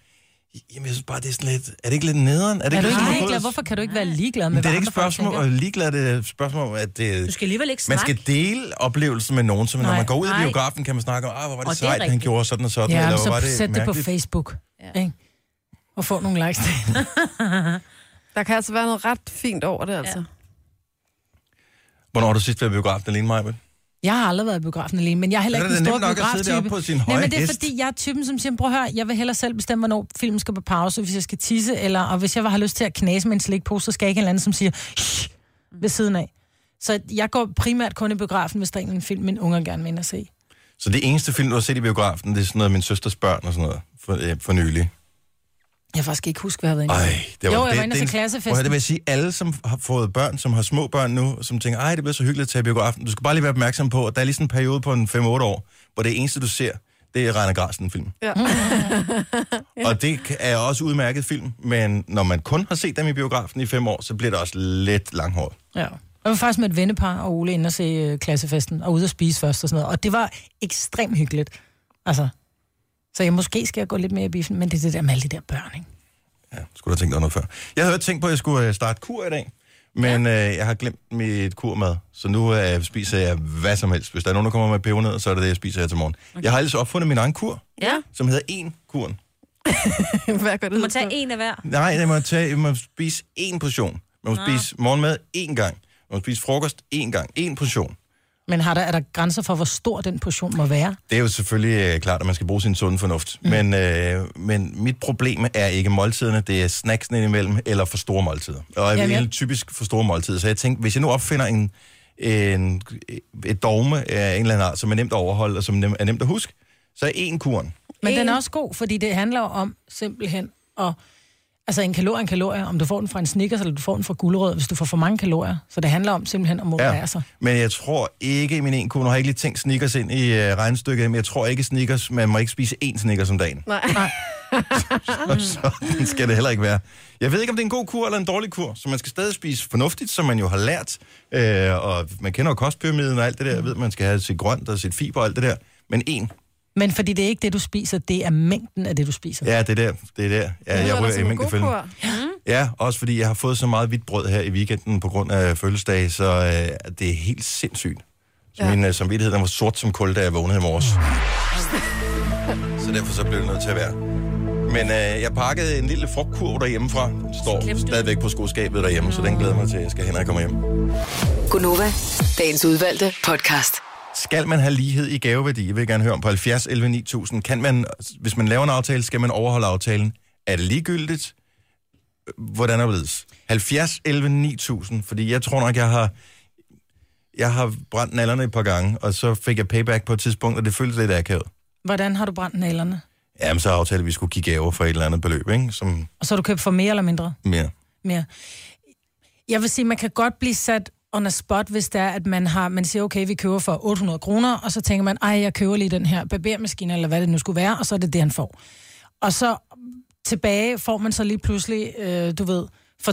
Jamen, jeg synes bare, det er sådan lidt... Er det ikke lidt nederen? Er det Er du lidt ikke ligeglad? Hvorfor kan du ikke være ligeglad med, Men det er hvad ikke et spørgsmål, og ligeglad det er et spørgsmål, at det, Du skal alligevel ikke man snakke. skal dele oplevelsen med nogen, som når Nej. man går ud Nej. biografen, kan man snakke om, ah, hvor var det Og det sejt, han rigtigt. gjorde sådan og sådan, Ja, eller så var det sæt det på mærkeligt. Facebook. Ja. Ikke? Og få nogle likes til. Der kan altså være noget ret fint over det, altså. Hvornår har du sidst været i biografen alene, Maja? Jeg har aldrig været i biografen alene, men jeg er heller ikke den det store biograftype. på sin Nej, høje men det er hest. fordi, jeg er typen, som siger, prøv at høre, jeg vil hellere selv bestemme, hvornår filmen skal på pause, hvis jeg skal tisse, eller og hvis jeg har lyst til at knase med en slikpose, så skal jeg ikke en eller anden, som siger, "Shh," ved siden af. Så jeg går primært kun i biografen, hvis der er en film, min unger gerne vil ind og se. Så det eneste film, du har set i biografen, det er sådan noget Min Søsters Børn og sådan noget, for, øh, for nylig. Jeg kan faktisk ikke huske, hvad jeg har været inde. Ej, det var, Jo, jeg det, var inde det, se klassefesten. Prøv at det vil jeg sige, alle, som har fået børn, som har små børn nu, som tænker, ej, det bliver så hyggeligt at tage i biografen. Du skal bare lige være opmærksom på, at der er lige sådan en periode på en 5-8 år, hvor det eneste, du ser, det er Rainer Grasen film. Ja. Og det er også udmærket film, men når man kun har set dem i biografen i fem år, så bliver det også lidt langhåret. Ja. Jeg var faktisk med et vennepar og Ole inde og se øh, klassefesten, og ude at spise først og sådan noget. Og det var ekstremt hyggeligt. Altså, så jeg måske skal jeg gå lidt mere i biffen, men det er det der med alle de der børn, ikke? Ja, skulle du have tænkt dig noget før. Jeg havde tænkt på, at jeg skulle øh, starte kur i dag, men ja. øh, jeg har glemt mit kurmad, så nu øh, spiser jeg hvad som helst. Hvis der er nogen, der kommer med pebernød, så er det det, jeg spiser her til morgen. Okay. Jeg har ellers opfundet min egen kur, Ja, som hedder en kuren. Hvad går det du må tage på? en af hver. Nej, jeg må, tage, jeg må spise én portion. Man må spise morgenmad én gang. Man må spise frokost én gang. En portion. Men har der, er der grænser for, hvor stor den portion må være? Det er jo selvfølgelig øh, klart, at man skal bruge sin sunde fornuft. Mm. Men, øh, men mit problem er ikke måltiderne, det er snacksene imellem, eller for store måltider. Og jeg Jamen, vil jeg- typisk for store måltider. Så jeg tænkte, hvis jeg nu opfinder en, en, et dogme af en eller anden art, som er nemt at overholde, og som nem- er nemt at huske, så er en kuren. Men En. den er også god, fordi det handler om simpelthen at... Altså en kalorie en kalorie, om du får den fra en Snickers, eller du får den fra gulerod, hvis du får for mange kalorier. Så det handler om simpelthen at moderere ja. sig. Men jeg tror ikke i min en kur, nu har jeg ikke lige tænkt Snickers ind i uh, regnstykket, men jeg tror ikke Snickers, man må ikke spise én Snickers om dagen. Nej. så den skal det heller ikke være. Jeg ved ikke, om det er en god kur eller en dårlig kur, så man skal stadig spise fornuftigt, som man jo har lært. Øh, og man kender jo kostpyramiden og alt det der. Jeg ved, man skal have sit grønt og sit fiber og alt det der. Men en, Men fordi det er ikke det, du spiser, det er mængden af det, du spiser. ja, det er der. Det er der. Ja, Det jeg ryger i mængdefælden. kur. Ja, også fordi jeg har fået så meget hvidt brød her i weekenden på grund af fødselsdag, så øh, det er helt sindssygt. Så Ja. min øh, samvittighed den var sort som kul, da jeg vågnede i morges. så derfor så blev det nødt til at være. Men øh, jeg pakkede en lille frugtkurv derhjemmefra. Den står stadigvæk på skoskabet derhjemme, så den glæder mig til, jeg skal hen, når jeg kommer hjem. Gunova, dagens udvalgte podcast. Skal man have lighed i gaveværdi? Jeg vil gerne høre om på 70 11 9000. Kan man, hvis man laver en aftale, skal man overholde aftalen? Er det ligegyldigt? Hvordan er det? 70 11 9000. Fordi jeg tror nok, jeg har, jeg har brændt nallerne et par gange, og så fik jeg payback på et tidspunkt, og det føltes lidt akavet. Hvordan har du brændt nalerne? Jamen, så aftalte vi, at vi skulle give gaver for et eller andet beløb, ikke? Som Og så har du købt for mere eller mindre? mere. mere. Jeg vil sige, man kan godt blive sat on a spot, hvis det er, at man har, man siger, okay, vi køber for 800 kroner, og så tænker man, ej, jeg køber lige den her barbermaskine, eller hvad det nu skulle være, og så er det det, han får. Og så tilbage får man så lige pludselig, øh, du ved, for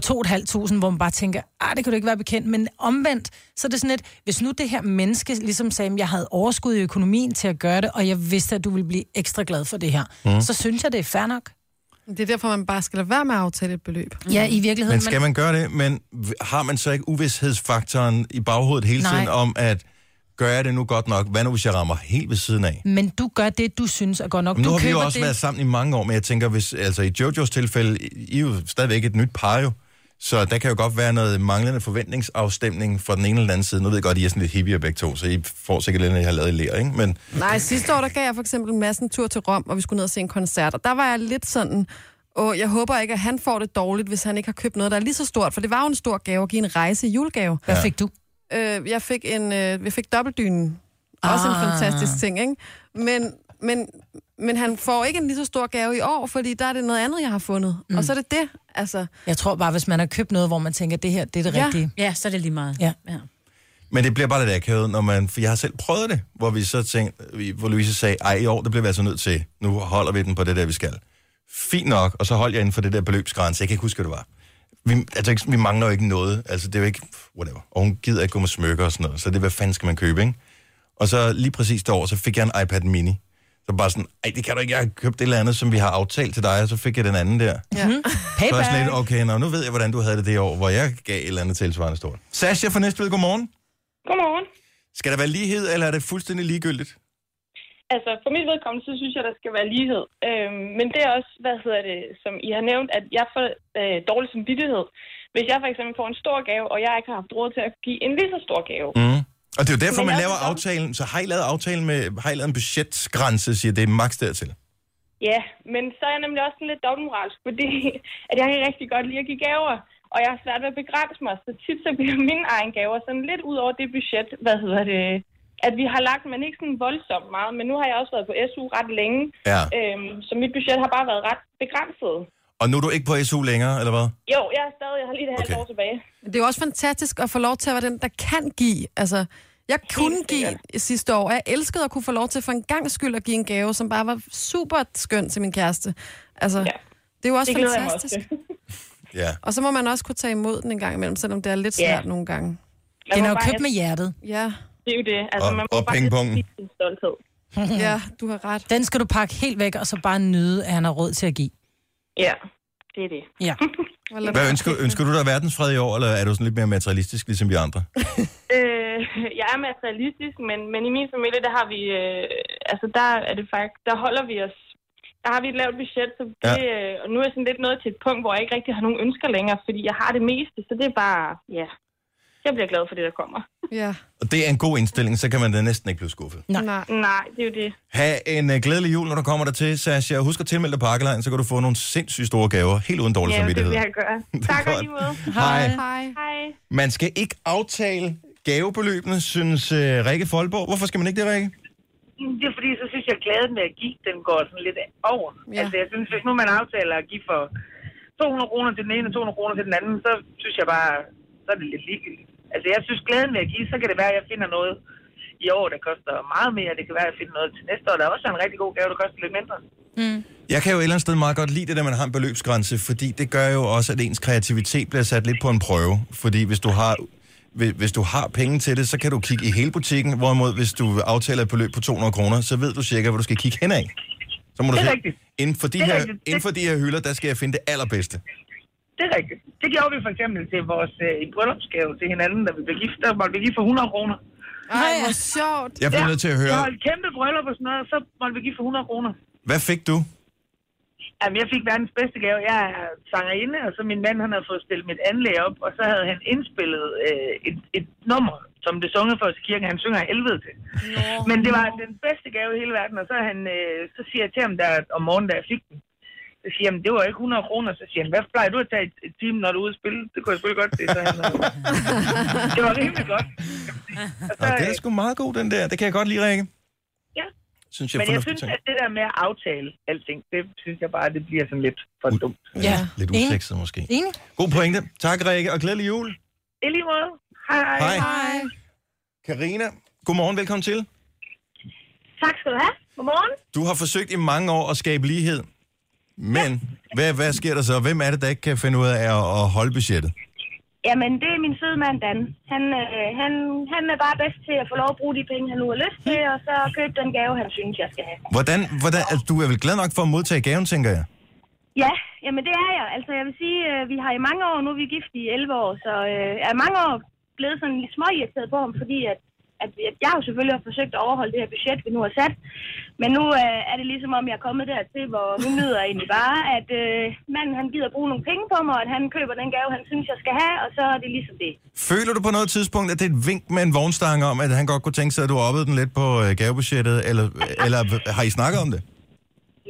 2.500, hvor man bare tænker, ah, det kan du ikke være bekendt. Men omvendt, så er det sådan lidt, hvis nu det her menneske ligesom sagde, at jeg havde overskud i økonomien til at gøre det, og jeg vidste, at du ville blive ekstra glad for det her, mm. så synes jeg, det er fair nok. Det er derfor, man bare skal lade være med at aftale et beløb. Ja, i virkeligheden. Men skal man gøre det? Men har man så ikke uvidshedsfaktoren i baghovedet hele Nej. tiden om, at gør jeg det nu godt nok? Hvad nu, hvis jeg rammer helt ved siden af? Men du gør det, du synes er godt nok. Men nu du har vi jo også det. været sammen i mange år, men jeg tænker, hvis, altså i Jojos tilfælde, I er jo stadigvæk et nyt par jo, så der kan jo godt være noget manglende forventningsafstemning fra den ene eller den anden side. Nu ved jeg godt, I er sådan lidt hippie begge to, så I får sikkert lidt, at jeg har lavet i lær, ikke? Men Nej, sidste år, der gav jeg for eksempel en masse en tur til Rom, og vi skulle ned og se en koncert. Og der var jeg lidt sådan, og jeg håber ikke, at han får det dårligt, hvis han ikke har købt noget, der er lige så stort. For det var jo en stor gave at give en rejse i julegave. Hvad fik du? Øh, jeg fik en, øh, jeg fik dobbeltdynen. Også en Ah. fantastisk ting, ikke? Men, men, men han får ikke en lige så stor gave i år, fordi der er det noget andet, jeg har fundet. Mm. Og så er det det, altså. Jeg tror bare, hvis man har købt noget, hvor man tænker, det her, det er det Ja. rigtige. Ja, så er det lige meget. Ja. ja. Men det bliver bare lidt akavet, når man... For jeg har selv prøvet det, hvor vi så tænkte... vi- Hvor Louise sagde, ej, i år, det bliver vi altså nødt til. Nu holder vi den på det der, vi skal. Fint nok, og så holdt jeg inden for det der beløbsgrænse. Jeg kan ikke huske, hvad det var. vi, altså, vi mangler jo ikke noget. Altså, det er jo ikke, whatever. Og hun gider ikke gå med smykker og sådan noget. Så det, hvad fanden skal man købe, ikke? Og så lige præcis det år, så fik jeg en iPad mini. Så bare sådan, ej, det kan du ikke, jeg har købt et eller andet, som vi har aftalt til dig, og så fik jeg den anden der. Ja. Så er jeg sådan lidt, okay, nå, nu ved jeg, hvordan du havde det det år, hvor jeg gav et eller andet tilsvarende stort. Sasha fra Næstved, godmorgen. Godmorgen. Skal der være lighed, eller er det fuldstændig ligegyldigt? Altså, for mit vedkommende, så synes jeg, der skal være lighed. Øhm, men det er også, hvad hedder det, som I har nævnt, at jeg får øh, dårlig samvittighed. Hvis jeg for eksempel får en stor gave, og jeg ikke har haft råd til at give en lige så stor gave. Mm. Og det er jo derfor, man laver aftalen. Så har I lavet aftalen med, har I lavet en budgetgrænse, siger det er maks dertil? Ja, men så er jeg nemlig også lidt dobbeltmoralsk, fordi at jeg kan rigtig godt lide at give gaver. Og jeg har svært ved at begrænse mig, så tit så bliver mine egen gaver sådan lidt ud over det budget, hvad hedder det, at vi har lagt, men ikke sådan voldsomt meget. Men nu har jeg også været på SU ret længe, Ja. øhm, så mit budget har bare været ret begrænset. Og nu er du ikke på SU længere, eller hvad? Jo, jeg er stadig, jeg har lige det halvt Okay. år tilbage. Det er jo også fantastisk at få lov til at være den, der kan give. Altså, jeg kunne give sikkert. sidste år, jeg elskede at kunne få lov til for en gang skyld at give en gave, som bare var super skøn til min kæreste. Altså, Ja. ja. det er jo også Det også fantastisk. til. Ja. Og så må man også kunne tage imod den en gang imellem, selvom det er lidt Ja. svært nogle gange. Man Den er jo købt med hjertet. Ja, Det er jo det. Altså, Og- man må og bare pingpongen. stolthed. ja, du har ret. Den skal du pakke helt væk, og så bare nyde, at han har råd til at give. Ja, det er det. Ja. Hvad ønsker, ønsker du dig verdensfred i år, eller er du sådan lidt mere materialistisk, ligesom vi andre? Øh, jeg er materialistisk, men, men i min familie, der har vi, øh, altså der er det faktisk, der holder vi os, der har vi et lavt budget, så det, ja. øh, og nu er jeg sådan lidt nået til et punkt, hvor jeg ikke rigtig har nogen ønsker længere, fordi jeg har det meste, så det er bare, ja, jeg bliver glad for det, der kommer. Ja, Og det er en god indstilling, så kan man da næsten ikke blive skuffet. Nej. nej. Nej, det er jo det. Ha' en uh, glædelig jul, når du kommer der til, Sasha. Husk at tilmelde dig så kan du få nogle sindssygt store gaver, helt uden dårlig Ja, det samvittighed. vil jeg gøre. Tak og lige måde. Hej. Hej. Hej. Man skal ikke aftale gavebeløbene, synes uh, Rikke Folborg. Hvorfor skal man ikke det, Rikke? Det er fordi, så synes jeg, at glæden med at give, den går sådan lidt over. Ja. Altså, jeg synes, hvis nu man aftaler at give for 200 kroner til den ene og 200 kroner til den anden, så synes jeg bare, så er det lidt ligegyldigt. Altså, jeg synes, glæden med at give, så kan det være, at jeg finder noget i år, der koster meget mere. Det kan være, at jeg finder noget til næste år, der også er en rigtig god gave, der koster lidt mindre. Jeg kan jo et eller andet sted meget godt lide det, at man har en beløbsgrænse, fordi det gør jo også, at ens kreativitet bliver sat lidt på en prøve. Fordi hvis du har, hvis, hvis du har penge til det, så kan du kigge i hele butikken, hvorimod hvis du aftaler et beløb på 200 kroner, så ved du cirka, hvor du skal kigge henad. Så må du Det er rigtigt. inden for, de Det er her, rigtigt. Inden for de her hylder, der skal jeg finde det allerbedste. Det er rigtigt. Det gjorde vi for eksempel til vores øh, bryllupsgave til hinanden, da vi blev gift. Der måtte vi give for 100 kroner. Ej, hvor sjovt. Jeg bliver nødt til at Jeg høre, holdt kæmpe bryllup og sådan noget, og så måtte vi give for 100 kroner. hvad fik du? Jamen, jeg fik verdens bedste gave. Jeg er sangerinde, og så min mand, han havde fået stillet mit anlæg op, og så havde han indspillet øh, et, et nummer, som det sunget for os i kirken. Han synger af helvede til. Men det var den bedste gave i hele verden, og så, han, øh, så siger jeg til ham der om morgenen, da jeg fik den, så siger han, det var ikke 100 kroner. Så siger han, hvad plejer du at tage et, et time, når du er ude at spille? Det kunne jeg selvfølgelig godt se. Så han, øh, det var rimelig godt. Og Nå, det er sgu meget god, den der. Det kan jeg godt lide, Rikke. Ja. Synes jeg, Men jeg synes, ting. at det der med at aftale alting, det synes jeg bare, det bliver sådan lidt for dumt. Ja. Lidt Enig. usekset måske. Enig? God pointe. Tak, Rikke, og glædelig jul. I lige måde. Hej. Hej. Hej. Karina, godmorgen, velkommen til. Tak skal du have. Godmorgen. Du har forsøgt i mange år at skabe lighed. Men hvad, hvad sker der så? Hvem er det, der ikke kan finde ud af at, at holde budgettet? Jamen, det er min søde mand, Dan. Han, øh, han, han er bare bedst til at få lov at bruge de penge, han nu har lyst til, og så købe den gave, han synes, jeg skal have. Hvordan, hvordan, altså, du er vel glad nok for at modtage gaven, tænker jeg? Ja, jamen det er jeg. Altså, jeg vil sige, øh, vi har i mange år, nu er vi gift i 11 år, så øh, er mange år blevet sådan lidt småirriteret på ham, fordi at, at, jeg har jo selvfølgelig har forsøgt at overholde det her budget, vi nu har sat. Men nu øh, er det ligesom om, jeg er kommet dertil, hvor nu nyder jeg egentlig bare, at øh, manden han gider bruge nogle penge på mig, og at han køber den gave, han synes, jeg skal have, og så er det ligesom det. Føler du på noget tidspunkt, at det er et vink med en vognstang om, at han godt kunne tænke sig, at du oppede den lidt på øh, gavebudgettet, eller, eller har I snakket om det?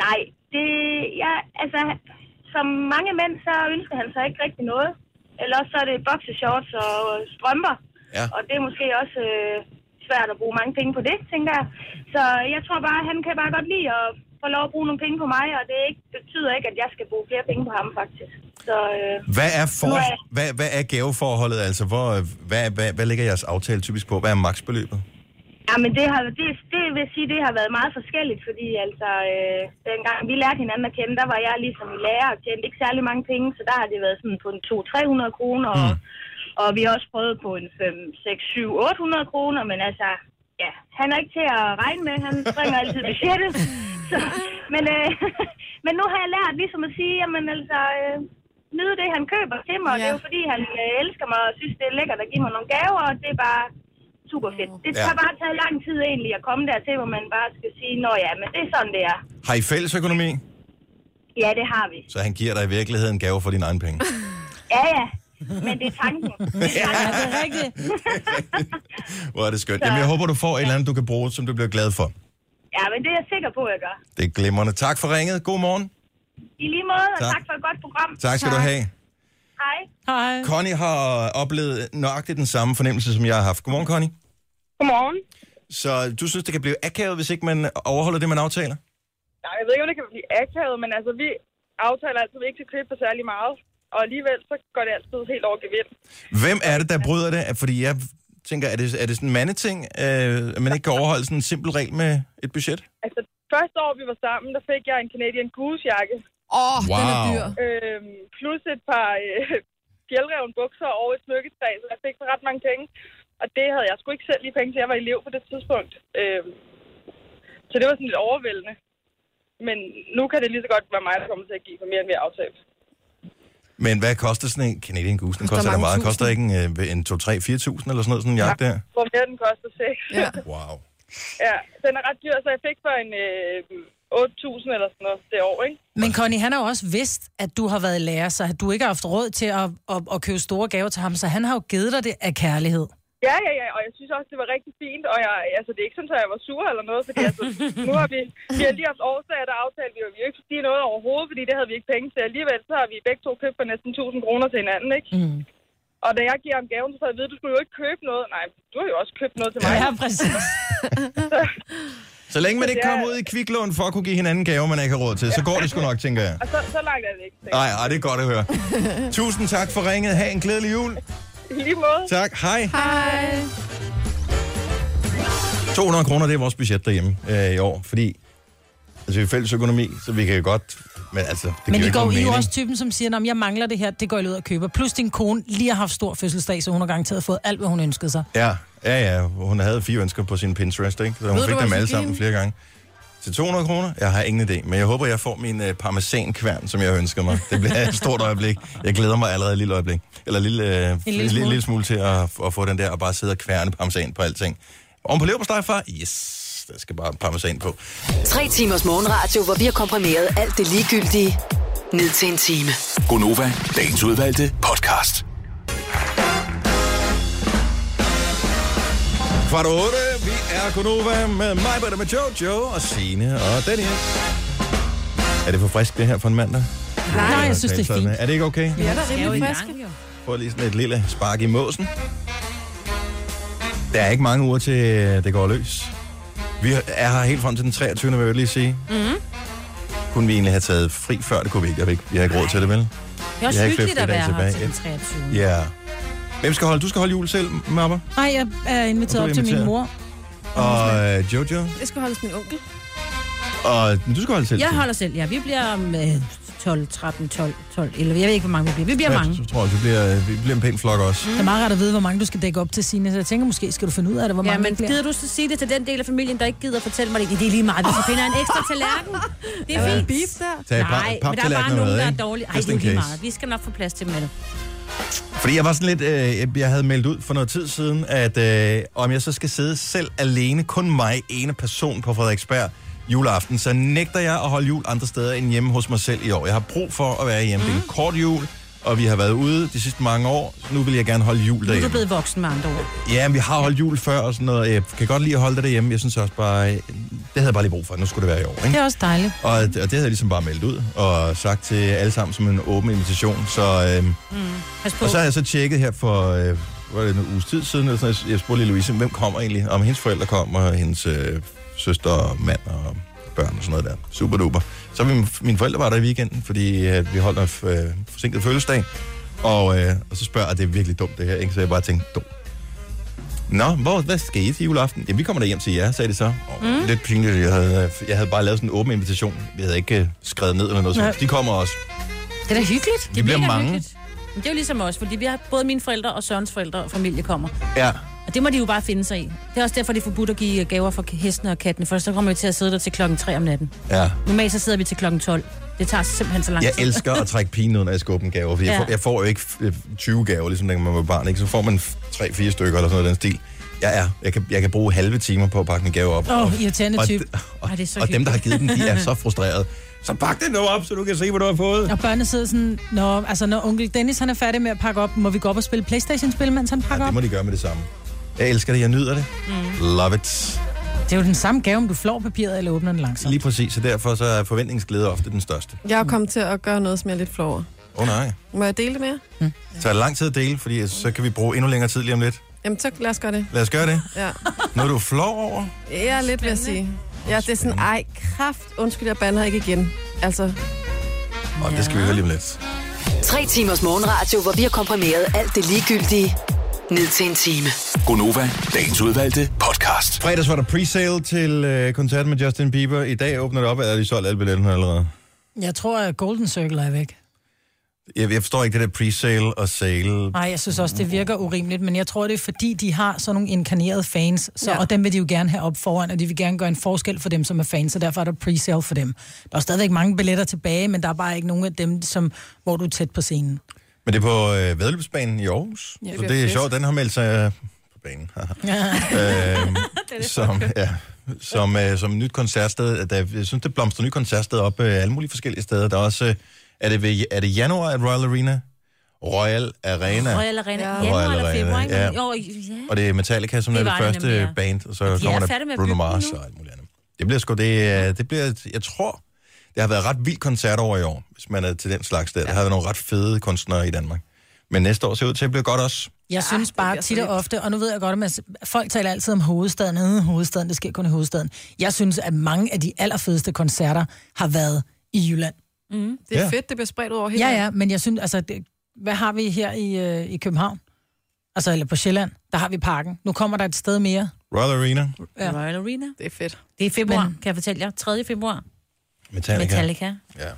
Nej, det, ja, altså, som mange mænd, så ønsker han sig ikke rigtig noget. Eller også så er det boxershorts og strømper. Ja. Og det er måske også øh, svært at bruge mange penge på det, tænker jeg. Så jeg tror bare, han kan bare godt lide at få lov at bruge nogle penge på mig, og det ikke, betyder ikke, at jeg skal bruge flere penge på ham, faktisk. Så øh, Hvad er, for, er- hvad, hvad er gaveforholdet? Altså, hvor, hvad, hvad, hvad ligger jeres aftale typisk på? Hvad er maksbeløbet? Ja, men det, har, det, det vil jeg sige, det har været meget forskelligt, fordi altså, øh, dengang vi lærte hinanden at kende, der var jeg ligesom i lærer og tjente ikke særlig mange penge, så der har det været sådan på en 200-300 kroner, og, og vi har også prøvet på en 5, 6, 7, 800 kroner, men altså, ja, han er ikke til at regne med, han springer altid budgettet. Så, men, øh, men nu har jeg lært ligesom at sige, jamen altså, øh, nyde det, han køber til mig, ja. og det er jo fordi, han øh, elsker mig og synes, det er lækkert at give mig nogle gaver, og det er bare super fedt. Det Ja. har bare taget lang tid egentlig at komme dertil, hvor man bare skal sige, nå ja, men det er sådan, det er. Har I fælles økonomi? Ja, det har vi. Så han giver dig i virkeligheden gave for dine egne penge. Ja, ja. Men det er tanken. Det er Ja, tanken. det er rigtigt. Hvor er det skønt. Jamen, jeg håber, du får et eller andet, du kan bruge, som du bliver glad for. Ja, men det er jeg sikker på, at jeg gør. Det er glimrende. Tak for ringet. God morgen. I lige måde, og Tak. tak, tak for et godt program. Tak skal du have. Hej. Hej. Connie har oplevet nøjagtigt den samme fornemmelse, som jeg har haft. Godmorgen, Connie. Godmorgen. Så du synes, det kan blive akavet, hvis ikke man overholder det, man aftaler? Nej, jeg ved ikke, om det kan blive akavet, men altså, vi aftaler altid, at vi ikke skal købe for særlig meget. Og alligevel, så går det altid helt over gevind. Hvem er det, der bryder det? Fordi jeg tænker, er det, er det sådan en mandeting, øh, at man ikke kan overholde sådan en simpel regel med et budget? Altså, første år, vi var sammen, der fik jeg en Canadian Goose-jakke. Åh, oh, den er Wow. dyr. Øhm, plus et par øh, fjeldreven bukser og et smykketræ, så jeg fik for ret mange penge. Og det havde jeg sgu ikke selv lige penge til. Jeg var elev på det tidspunkt. Øhm, så det var sådan lidt overvældende. Men nu kan det lige så godt være mig, der kommer til at give for mere, end vi har aftalt. Men hvad koster sådan en Canadian Goose? Den Koster koster meget. tusind. Koster ikke en, en 2, 3, 4.000 eller sådan noget, sådan en jakke der? Hvor mere den koster 6. Ja. Wow. Ja, den er ret dyr, så jeg fik for en øh, 8.000 eller sådan noget det år, ikke? Men Connie, han har jo også vidst, at du har været lærer, så at du ikke har haft råd til at, at, at købe store gaver til ham, så han har jo givet dig det af kærlighed. Ja, ja, ja, og jeg synes også, det var rigtig fint, og jeg, altså, det er ikke sådan, at jeg var sur eller noget, fordi altså, nu har vi, vi har lige haft årsager, der aftalte vi, jo, vi ikke sige noget overhovedet, fordi det havde vi ikke penge til. Alligevel så har vi begge to købt for næsten 1000 kroner til hinanden, ikke? Mm. Og da jeg giver ham gaven, så får jeg at vide, du skulle jo ikke købe noget. Nej, du har jo også købt noget til mig. Ja, præcis. Så længe man ikke er- kommer ud i kviklån for at kunne give hinanden gaver, man ikke har råd til, så går det sgu nok, tænker jeg. Og så, så langt er det ikke. Nej, ej, det er godt at høre. Tusind tak for ringet. Ha' en glædelig jul. I lige måde. Tak. Hej. Hej. 200 kroner, det er vores budget derhjemme øh, i år, fordi altså, vi er fælles økonomi, så vi kan godt... Men altså, det Men I, ikke går, I jo også typen, som siger, at jeg mangler det her, det går jeg ud og køber. Plus din kone lige har haft stor fødselsdag, så hun har garanteret fået alt, hvad hun ønskede sig. Ja, ja, ja. Hun havde fire ønsker på sin Pinterest, ikke? Så hun Ved fik dem alle sammen flere gange. Til 200 kroner? Jeg har ingen idé, men jeg håber, jeg får min uh, parmesankværn, som jeg ønsker mig. Det bliver et stort øjeblik. Jeg glæder mig allerede et lille øjeblik. Eller lille, uh, lille, lille smule. lille smule til at, at få den der og bare sidde og kværne parmesan på alting. Om på leverpostej, far? Yes, der skal bare parmesan på. Tre timers morgenradio, hvor vi har komprimeret alt det ligegyldige ned til en time. Gonova, dagens udvalgte podcast. Kvart over otte, vi er Gunova med mig, Britta, med Jojo og Signe og Dennis. Er det for frisk, det her for en mandag? Nej, jeg synes, det er fint. Er det ikke okay? Er da Det er rimelig jo. Få lige sådan et lille spark i måsen. Der er ikke mange uger til, øh, det går løs. Vi er her helt frem til den 23. vil jeg lige sige. Mhm. Mm-hmm. Kunne vi egentlig have taget fri før, det kunne vi ikke. Jeg ikke. Vi har ikke råd til det, vel? Det er også hyggeligt at være her tilbage. til den 23. Ja. Hvem skal holde? Du skal holde jul selv, Mapper. Nej, jeg er inviteret op til min mor. Og øh, Jojo. Det skal holdes min onkel. Og du skal holde selv. Jeg holder selv, ja. Vi bliver om øh, 12, 13, 12, 12, 11. Jeg ved ikke, hvor mange vi bliver. Vi bliver Ja, mange. Så tror jeg, vi bliver, vi bliver en pæn flok også. Det er meget rart at vide, hvor mange du skal dække op til sine, så jeg tænker, måske skal du finde ud af det, hvor Ja, mange men bliver. gider du så sige det til den del af familien, der ikke gider fortælle mig det? Det er lige meget, hvis jeg finder en ekstra tallerken. Det er fint. Beef der. Tag Nej, men der er bare nogen, der er dårlige. Ej, det er lige meget. Vi skal nok få plads til med det. Fordi jeg var sådan lidt, øh, jeg havde meldt ud for noget tid siden, at øh, om jeg så skal sidde selv alene, kun mig, ene person på Frederiksberg juleaften, så nægter jeg at holde jul andre steder end hjemme hos mig selv i år. Jeg har brug for at være hjemme. Mm. Det er en kort jul, og vi har været ude de sidste mange år, nu vil jeg gerne holde jul Nu er du derhjemme. blevet voksen med andre ord. Ja, men vi har holdt jul før og sådan noget. Jeg kan godt lide at holde det derhjemme. Jeg synes også bare, øh, det havde jeg bare lige brug for. Nu skulle det være i år, ikke? Det er også dejligt. Og, og det havde jeg ligesom bare meldt ud og sagt til alle sammen som en åben invitation. Så, Pas på. og så har jeg så tjekket her for øh, var det en uges tid siden, eller sådan, jeg spurgte lige Louise, hvem kommer egentlig? Om hendes forældre kommer, og hendes øh, søster og mand og børn og sådan noget der. Super duper. Så min, mine forældre var der i weekenden, fordi øh, vi holdt en øh, forsinket fødselsdag. Og, øh, og så spørger jeg, det er virkelig dumt det her, ikke? så jeg bare tænkte, dumt. Nå, hvor, hvad skal I til juleaften? Ja, vi kommer da hjem til jer, sagde de så. Oh, mm. Lidt pinligt, jeg havde, jeg havde bare lavet sådan en åben invitation. Vi havde ikke uh, skrevet ned eller noget. Så de kommer også. Det er da hyggeligt. Vi bliver mega mange. hyggeligt. Men det er jo ligesom os, fordi vi har både mine forældre og Sørens forældre og familie kommer. Ja. Og det må de jo bare finde sig i. Det er også derfor, det er forbudt at give gaver for hestene og kattene, for så kommer vi til at sidde der til klokken 3 om natten. ja. Normalt så sidder vi til klokken 12. Det tager simpelthen så lang Jeg tid. elsker at trække pigen ud, når jeg skal åbne gaver, fordi ja. jeg, Ja. får, jeg får jo ikke øh, 20 gaver, ligesom dengang man var barn. Ikke? Så får man 3-4 stykker eller sådan noget den stil. Jeg er. Jeg kan, jeg kan bruge halve timer på at pakke en gave op. Åh, og, oh, irriterende og, type. og, Ej, det er så og dem, der har givet den, de er så frustrerede. Så pak den nu op, så du kan se, hvad du har fået. Og børnene sidder sådan, når, altså når onkel Dennis han er færdig med at pakke op, må vi gå op og spille Playstation-spil, mens han pakker Ja, det må de gøre med det samme. Jeg elsker det, jeg nyder det. Mm. Love it. Det er jo den samme gave, om du flår papiret eller åbner den langsomt. Lige præcis, så derfor så er forventningsglæde ofte den største. Jeg er kommet til at gøre noget, som jeg er lidt flov over. Åh oh, nej. Må jeg dele det med jer? Så er det lang tid at dele, fordi så kan vi bruge endnu længere tid lige om lidt. Jamen, så lad os gøre det. Lad os gøre det. Ja. Noget du flår over. Jeg er lidt ved at sige. Ja, det er sådan, ej, kraft, undskyld, jeg bander ikke igen. Altså, Og det skal vi høre lige om lidt. Tre timers morgenradio, hvor vi har komprimeret alt det ligegyldige ned til en time. Gonova, dagens udvalgte podcast. Fredags var der pre-sale til øh, koncerten med Justin Bieber. I dag åbner det op, eller er de solgt alle billetterne allerede? Jeg tror, at Golden Circle er væk. Jeg, jeg forstår ikke det der pre-sale og sale. Nej, jeg synes også, det virker urimeligt, men jeg tror, det er fordi, de har sådan nogle inkarnerede fans, så, Ja. og dem vil de jo gerne have op foran, og de vil gerne gøre en forskel for dem, som er fans, og derfor er der pre-sale for dem. Der er stadigvæk mange billetter tilbage, men der er bare ikke nogen af dem, som, hvor du er tæt på scenen. Men det er på øh, Vedløbsbanen i Aarhus. Ja, så det det er fedt. sjovt, den har meldt sig øh, på banen. øhm, som, ja, som, øh, som nyt koncertsted. Der, jeg synes, det blomstrer nyt koncertsted op øh, alle mulige forskellige steder. Der er også, øh, er det, ved, er det januar at Royal Arena? Royal Arena. Royal Arena. Ja. Ja. Januar Royal februar, Arena, ikke? ja. Jo, ja. Og det er Metallica, som Det er det det første nemlig, ja. band, og så de er kommer der Bruno Mars og alt muligt andet. Det bliver sgu, det, øh, det bliver, jeg tror, det har været ret vildt koncert over i år, hvis man er til den slags der. Ja. Der har været nogle ret fede kunstnere i Danmark. Men næste år ser ud til at blive godt også. Jeg synes det bare tit og ofte, og nu ved jeg godt, at folk taler altid om hovedstaden, øh, hovedstaden, det sker kun i hovedstaden. Jeg synes, at mange af de allerfedeste koncerter har været i Jylland. det er Ja. ja. fedt, det bliver spredt over hele Ja, ja, men jeg synes, altså, det, hvad har vi her i, øh, i København? Altså, eller på Sjælland, der har vi parken. Nu kommer der et sted mere. Royal Arena, Ja. Royal Arena. Det er fedt. Det er i februar, Men- kan jeg fortælle jer. 3. februar. Metallica. Metallica. Ja.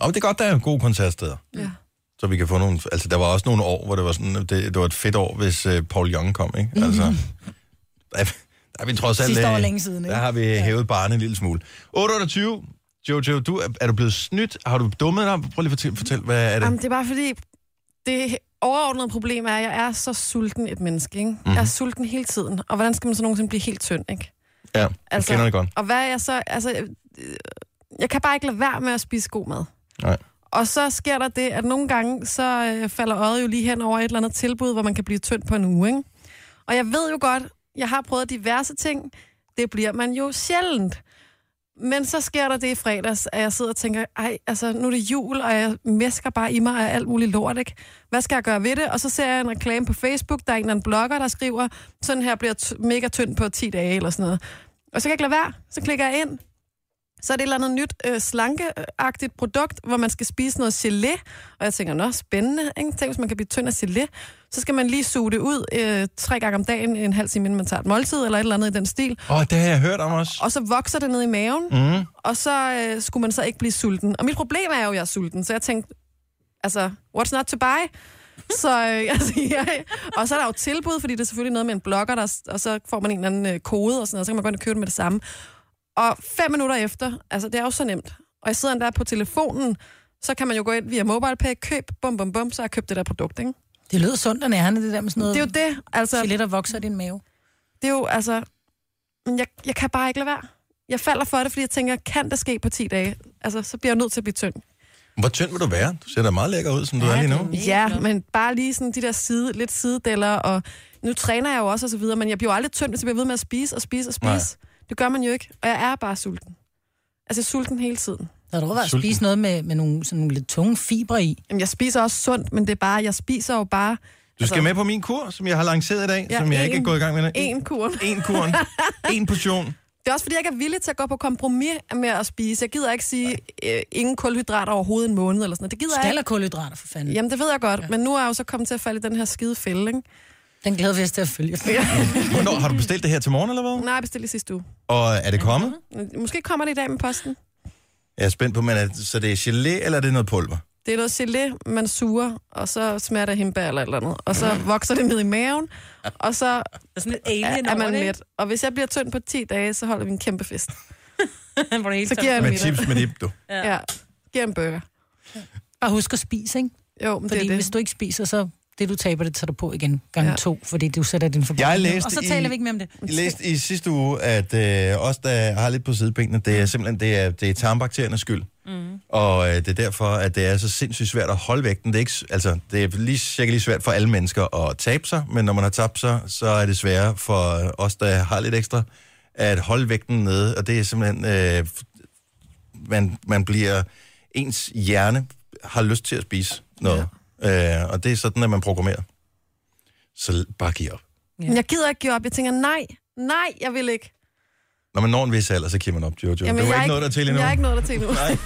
Og det er godt, der er gode koncertsteder. Ja. Så vi kan få nogle... Altså, der var også nogle år, hvor det var sådan... Det, det var et fedt år, hvis uh, Paul Young kom, ikke? Altså, der, er, der er vi trods alt... Sidste år øh, længe siden, ikke? Der har vi hævet barnet en lille smule. 828. Jojo, du, er, er du blevet snydt? Har du dummet dig? Prøv lige at fortælle, fortæl, hvad er det? Jamen, det er bare fordi, det overordnede problem er, at jeg er så sulten et menneske, ikke? Mhm. Mm-hmm. Jeg er sulten hele tiden. Og hvordan skal man så nogensinde blive helt tynd, ikke? ja, jeg altså- kender det godt. Og hvad er jeg så... Altså, øh, jeg kan bare ikke lade være med at spise god mad. Nej. Og så sker der det, at nogle gange, så øh, falder øjet jo lige hen over et eller andet tilbud, hvor man kan blive tynd på en uge, ikke? Og jeg ved jo godt, jeg har prøvet diverse ting. Det bliver man jo sjældent. Men så sker der det i fredags, at jeg sidder og tænker, ej, altså nu er det jul, og jeg mesker bare i mig af alt muligt lort, ikke? Hvad skal jeg gøre ved det? Og så ser jeg en reklame på Facebook, der er en eller anden blogger, der skriver, sådan her bliver mega tynd på 10 dage, eller sådan noget. Og så kan jeg ikke lade være. Så klikker jeg ind. Så er det et eller andet nyt øh, slankeagtigt produkt, hvor man skal spise noget gelé. Og jeg tænker, nå, spændende. Ikke? Tænk, hvis man kan blive tynd af gelé. Så skal man lige suge det ud øh, tre gange om dagen, en halv time inden man tager et måltid, eller et eller andet i den stil. Åh, oh, det har jeg hørt om også. Og så vokser det ned i maven, Mm. og så øh, skulle man så ikke blive sulten. Og mit problem er jo, at jeg er sulten, så jeg tænkte, altså, what's not to buy? Så, øh, altså, jeg, og så er der jo tilbud, fordi det er selvfølgelig noget med en blogger, der, og så får man en eller anden øh, kode, og sådan noget, så kan man gå ind og købe det med det samme. Og fem minutter efter, altså det er jo så nemt, og jeg sidder der på telefonen, så kan man jo gå ind via MobilePay, køb, bum, bum, bum, så har jeg købt det der produkt, ikke? Det lyder sundt og nærende, det der med sådan noget. Det er jo det, altså, Gelet, der vokser i din mave. det er jo, altså, men jeg, jeg kan bare ikke lade være. Jeg falder for det, fordi jeg tænker, kan det ske på 10 dage? Altså, så bliver jeg nødt til at blive tynd. Hvor tynd vil du være? Du ser da meget lækker ud, som du er lige nu. Ja, men bare lige sådan de der side, lidt sidedeller, og nu træner jeg jo også og så videre, men jeg bliver jo aldrig tynd, hvis jeg bliver ved med at spise og spise og spise. Nej. Det gør man jo ikke, og jeg er bare sulten. Altså, jeg er sulten hele tiden. Har du overvejet at spise noget med, med nogle, sådan nogle lidt tunge fibre i? Jamen, jeg spiser også sundt, men det er bare, jeg spiser jo bare Du skal med på min kur, som jeg har lanceret i dag, Ja, som jeg ikke er en- gået i gang med. en kur. En kuren. en portion. Det er også fordi, jeg ikke er villig til at gå på kompromis med at spise. Jeg gider ikke sige, øh, ingen kulhydrater overhovedet en måned eller sådan noget. Det gider jeg Skal ikke. kulhydrater, for fanden. Jamen, det ved jeg godt, ja. men nu er jeg jo så kommet til at falde i den her skide fælde, ikke? Den glæder vi os til at følge. Hvornår har du bestilt det her til morgen, eller hvad? Nej, jeg bestilte i sidste uge. Og er det kommet? Måske kommer det i dag med posten. Jeg er spændt på, men er, så det er gelé, eller er det noget pulver? Det er noget gelé, man suger, og så smager der hindbær eller eller andet. Og så vokser det ned i maven, og så er sådan lidt alien er, er man det, mæt. Og hvis jeg bliver tynd på 10 dage, så holder vi en kæmpe fest. Hvor det Så giver jeg en Med middag. chips med dip, du. Ja. ja. Giver en burger. Bare husk at spise, ikke? Jo, men Fordi det er det. hvis du ikke spiser, så det du taber, det tager du på igen gange Ja. to, fordi du sætter din forbrug. Jeg læste Og så i- taler vi ikke mere om det. Jeg læste i sidste uge, at øh, os, der har lidt på sidebenene, det er simpelthen det er, det er tarmbakteriernes skyld. Mm. Og øh, det er derfor, at det er så sindssygt svært at holde vægten. Det er, ikke, altså, det er lige, cirka lige svært for alle mennesker at tabe sig, men når man har tabt sig, så er det sværere for os, der har lidt ekstra, at holde vægten nede. Og det er simpelthen, øh, man, man bliver, ens hjerne har lyst til at spise noget. Ja. Øh, og det er sådan, at man programmerer. Så bare giv op. Ja. Jeg gider ikke give op. Jeg tænker, nej, nej, jeg vil ikke. Når man når en vis alder, så giver man op, Jojo. Jamen, det jeg er ikke noget, der til endnu. Jeg er ikke noget der til endnu. Nej.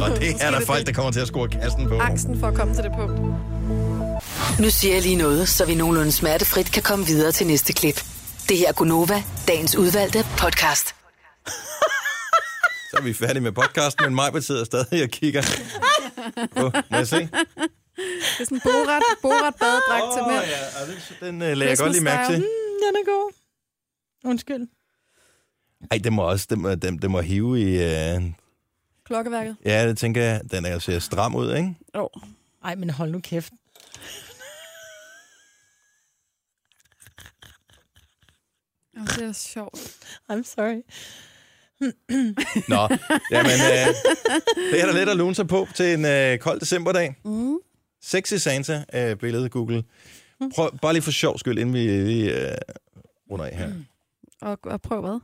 Og det er der folk, der kommer til at score kassen på. Angsten for at komme til det punkt. Nu siger jeg lige noget, så vi nogenlunde smertefrit kan komme videre til næste klip. Det her er Gunova, dagens udvalgte podcast. Så er vi færdige med podcasten, men mig sidder stadig og kigger. Oh, må jeg se? Det er sådan en boret, boret badedragt til Åh, mænd. ja, og det- den øh, lagde jeg godt lige mærke til. Mm, den er god. Undskyld. Ej, det må også, det må, det, det må hive i... Øh, Klokkeværket. ja, det tænker jeg, den er ser stram ud, ikke? Jo. Ej, men hold nu kæft. Oh, det er sjovt. I'm sorry. Nå, jamen, øh, det er der lidt at lune sig på til en øh, kold decemberdag. Mm. Sexy Santa øh, billede Google. Prøv, bare lige for sjov skyld, inden vi lige øh, runder af her. Og, og prøv hvad?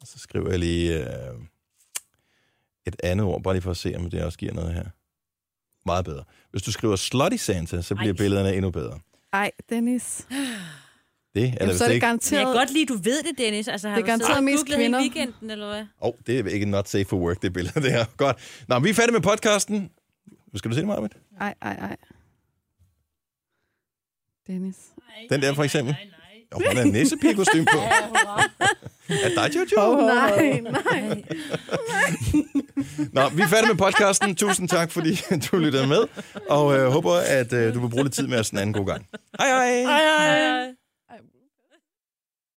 Og så skriver jeg lige øh, et andet ord, bare lige for at se, om det også giver noget her. Meget bedre. Hvis du skriver Slutty Santa, så bliver Ej. billederne endnu bedre. Ej, Dennis. Det er Jamen, der så er det ikke. Men jeg garanteret... kan godt lide, du ved det, Dennis. Altså, har Det er garanteret og mest kvinder. weekenden, eller hvad? Åh, oh, det er ikke not safe for work, det billede der. Godt. Nå, vi er færdige med podcasten. Skal du se det, Marvind? Ej, ej, ej. Dennis. Den der for eksempel. Jo, hun har en nissepige-kostyme på. er dig, Jojo? Oh, nej, nej. Nå, vi er færdige med podcasten. Tusind tak, fordi du lyttede med. Og øh, håber, at øh, du vil bruge lidt tid med os en anden god gang. Hej hej! Ej, ej, ej.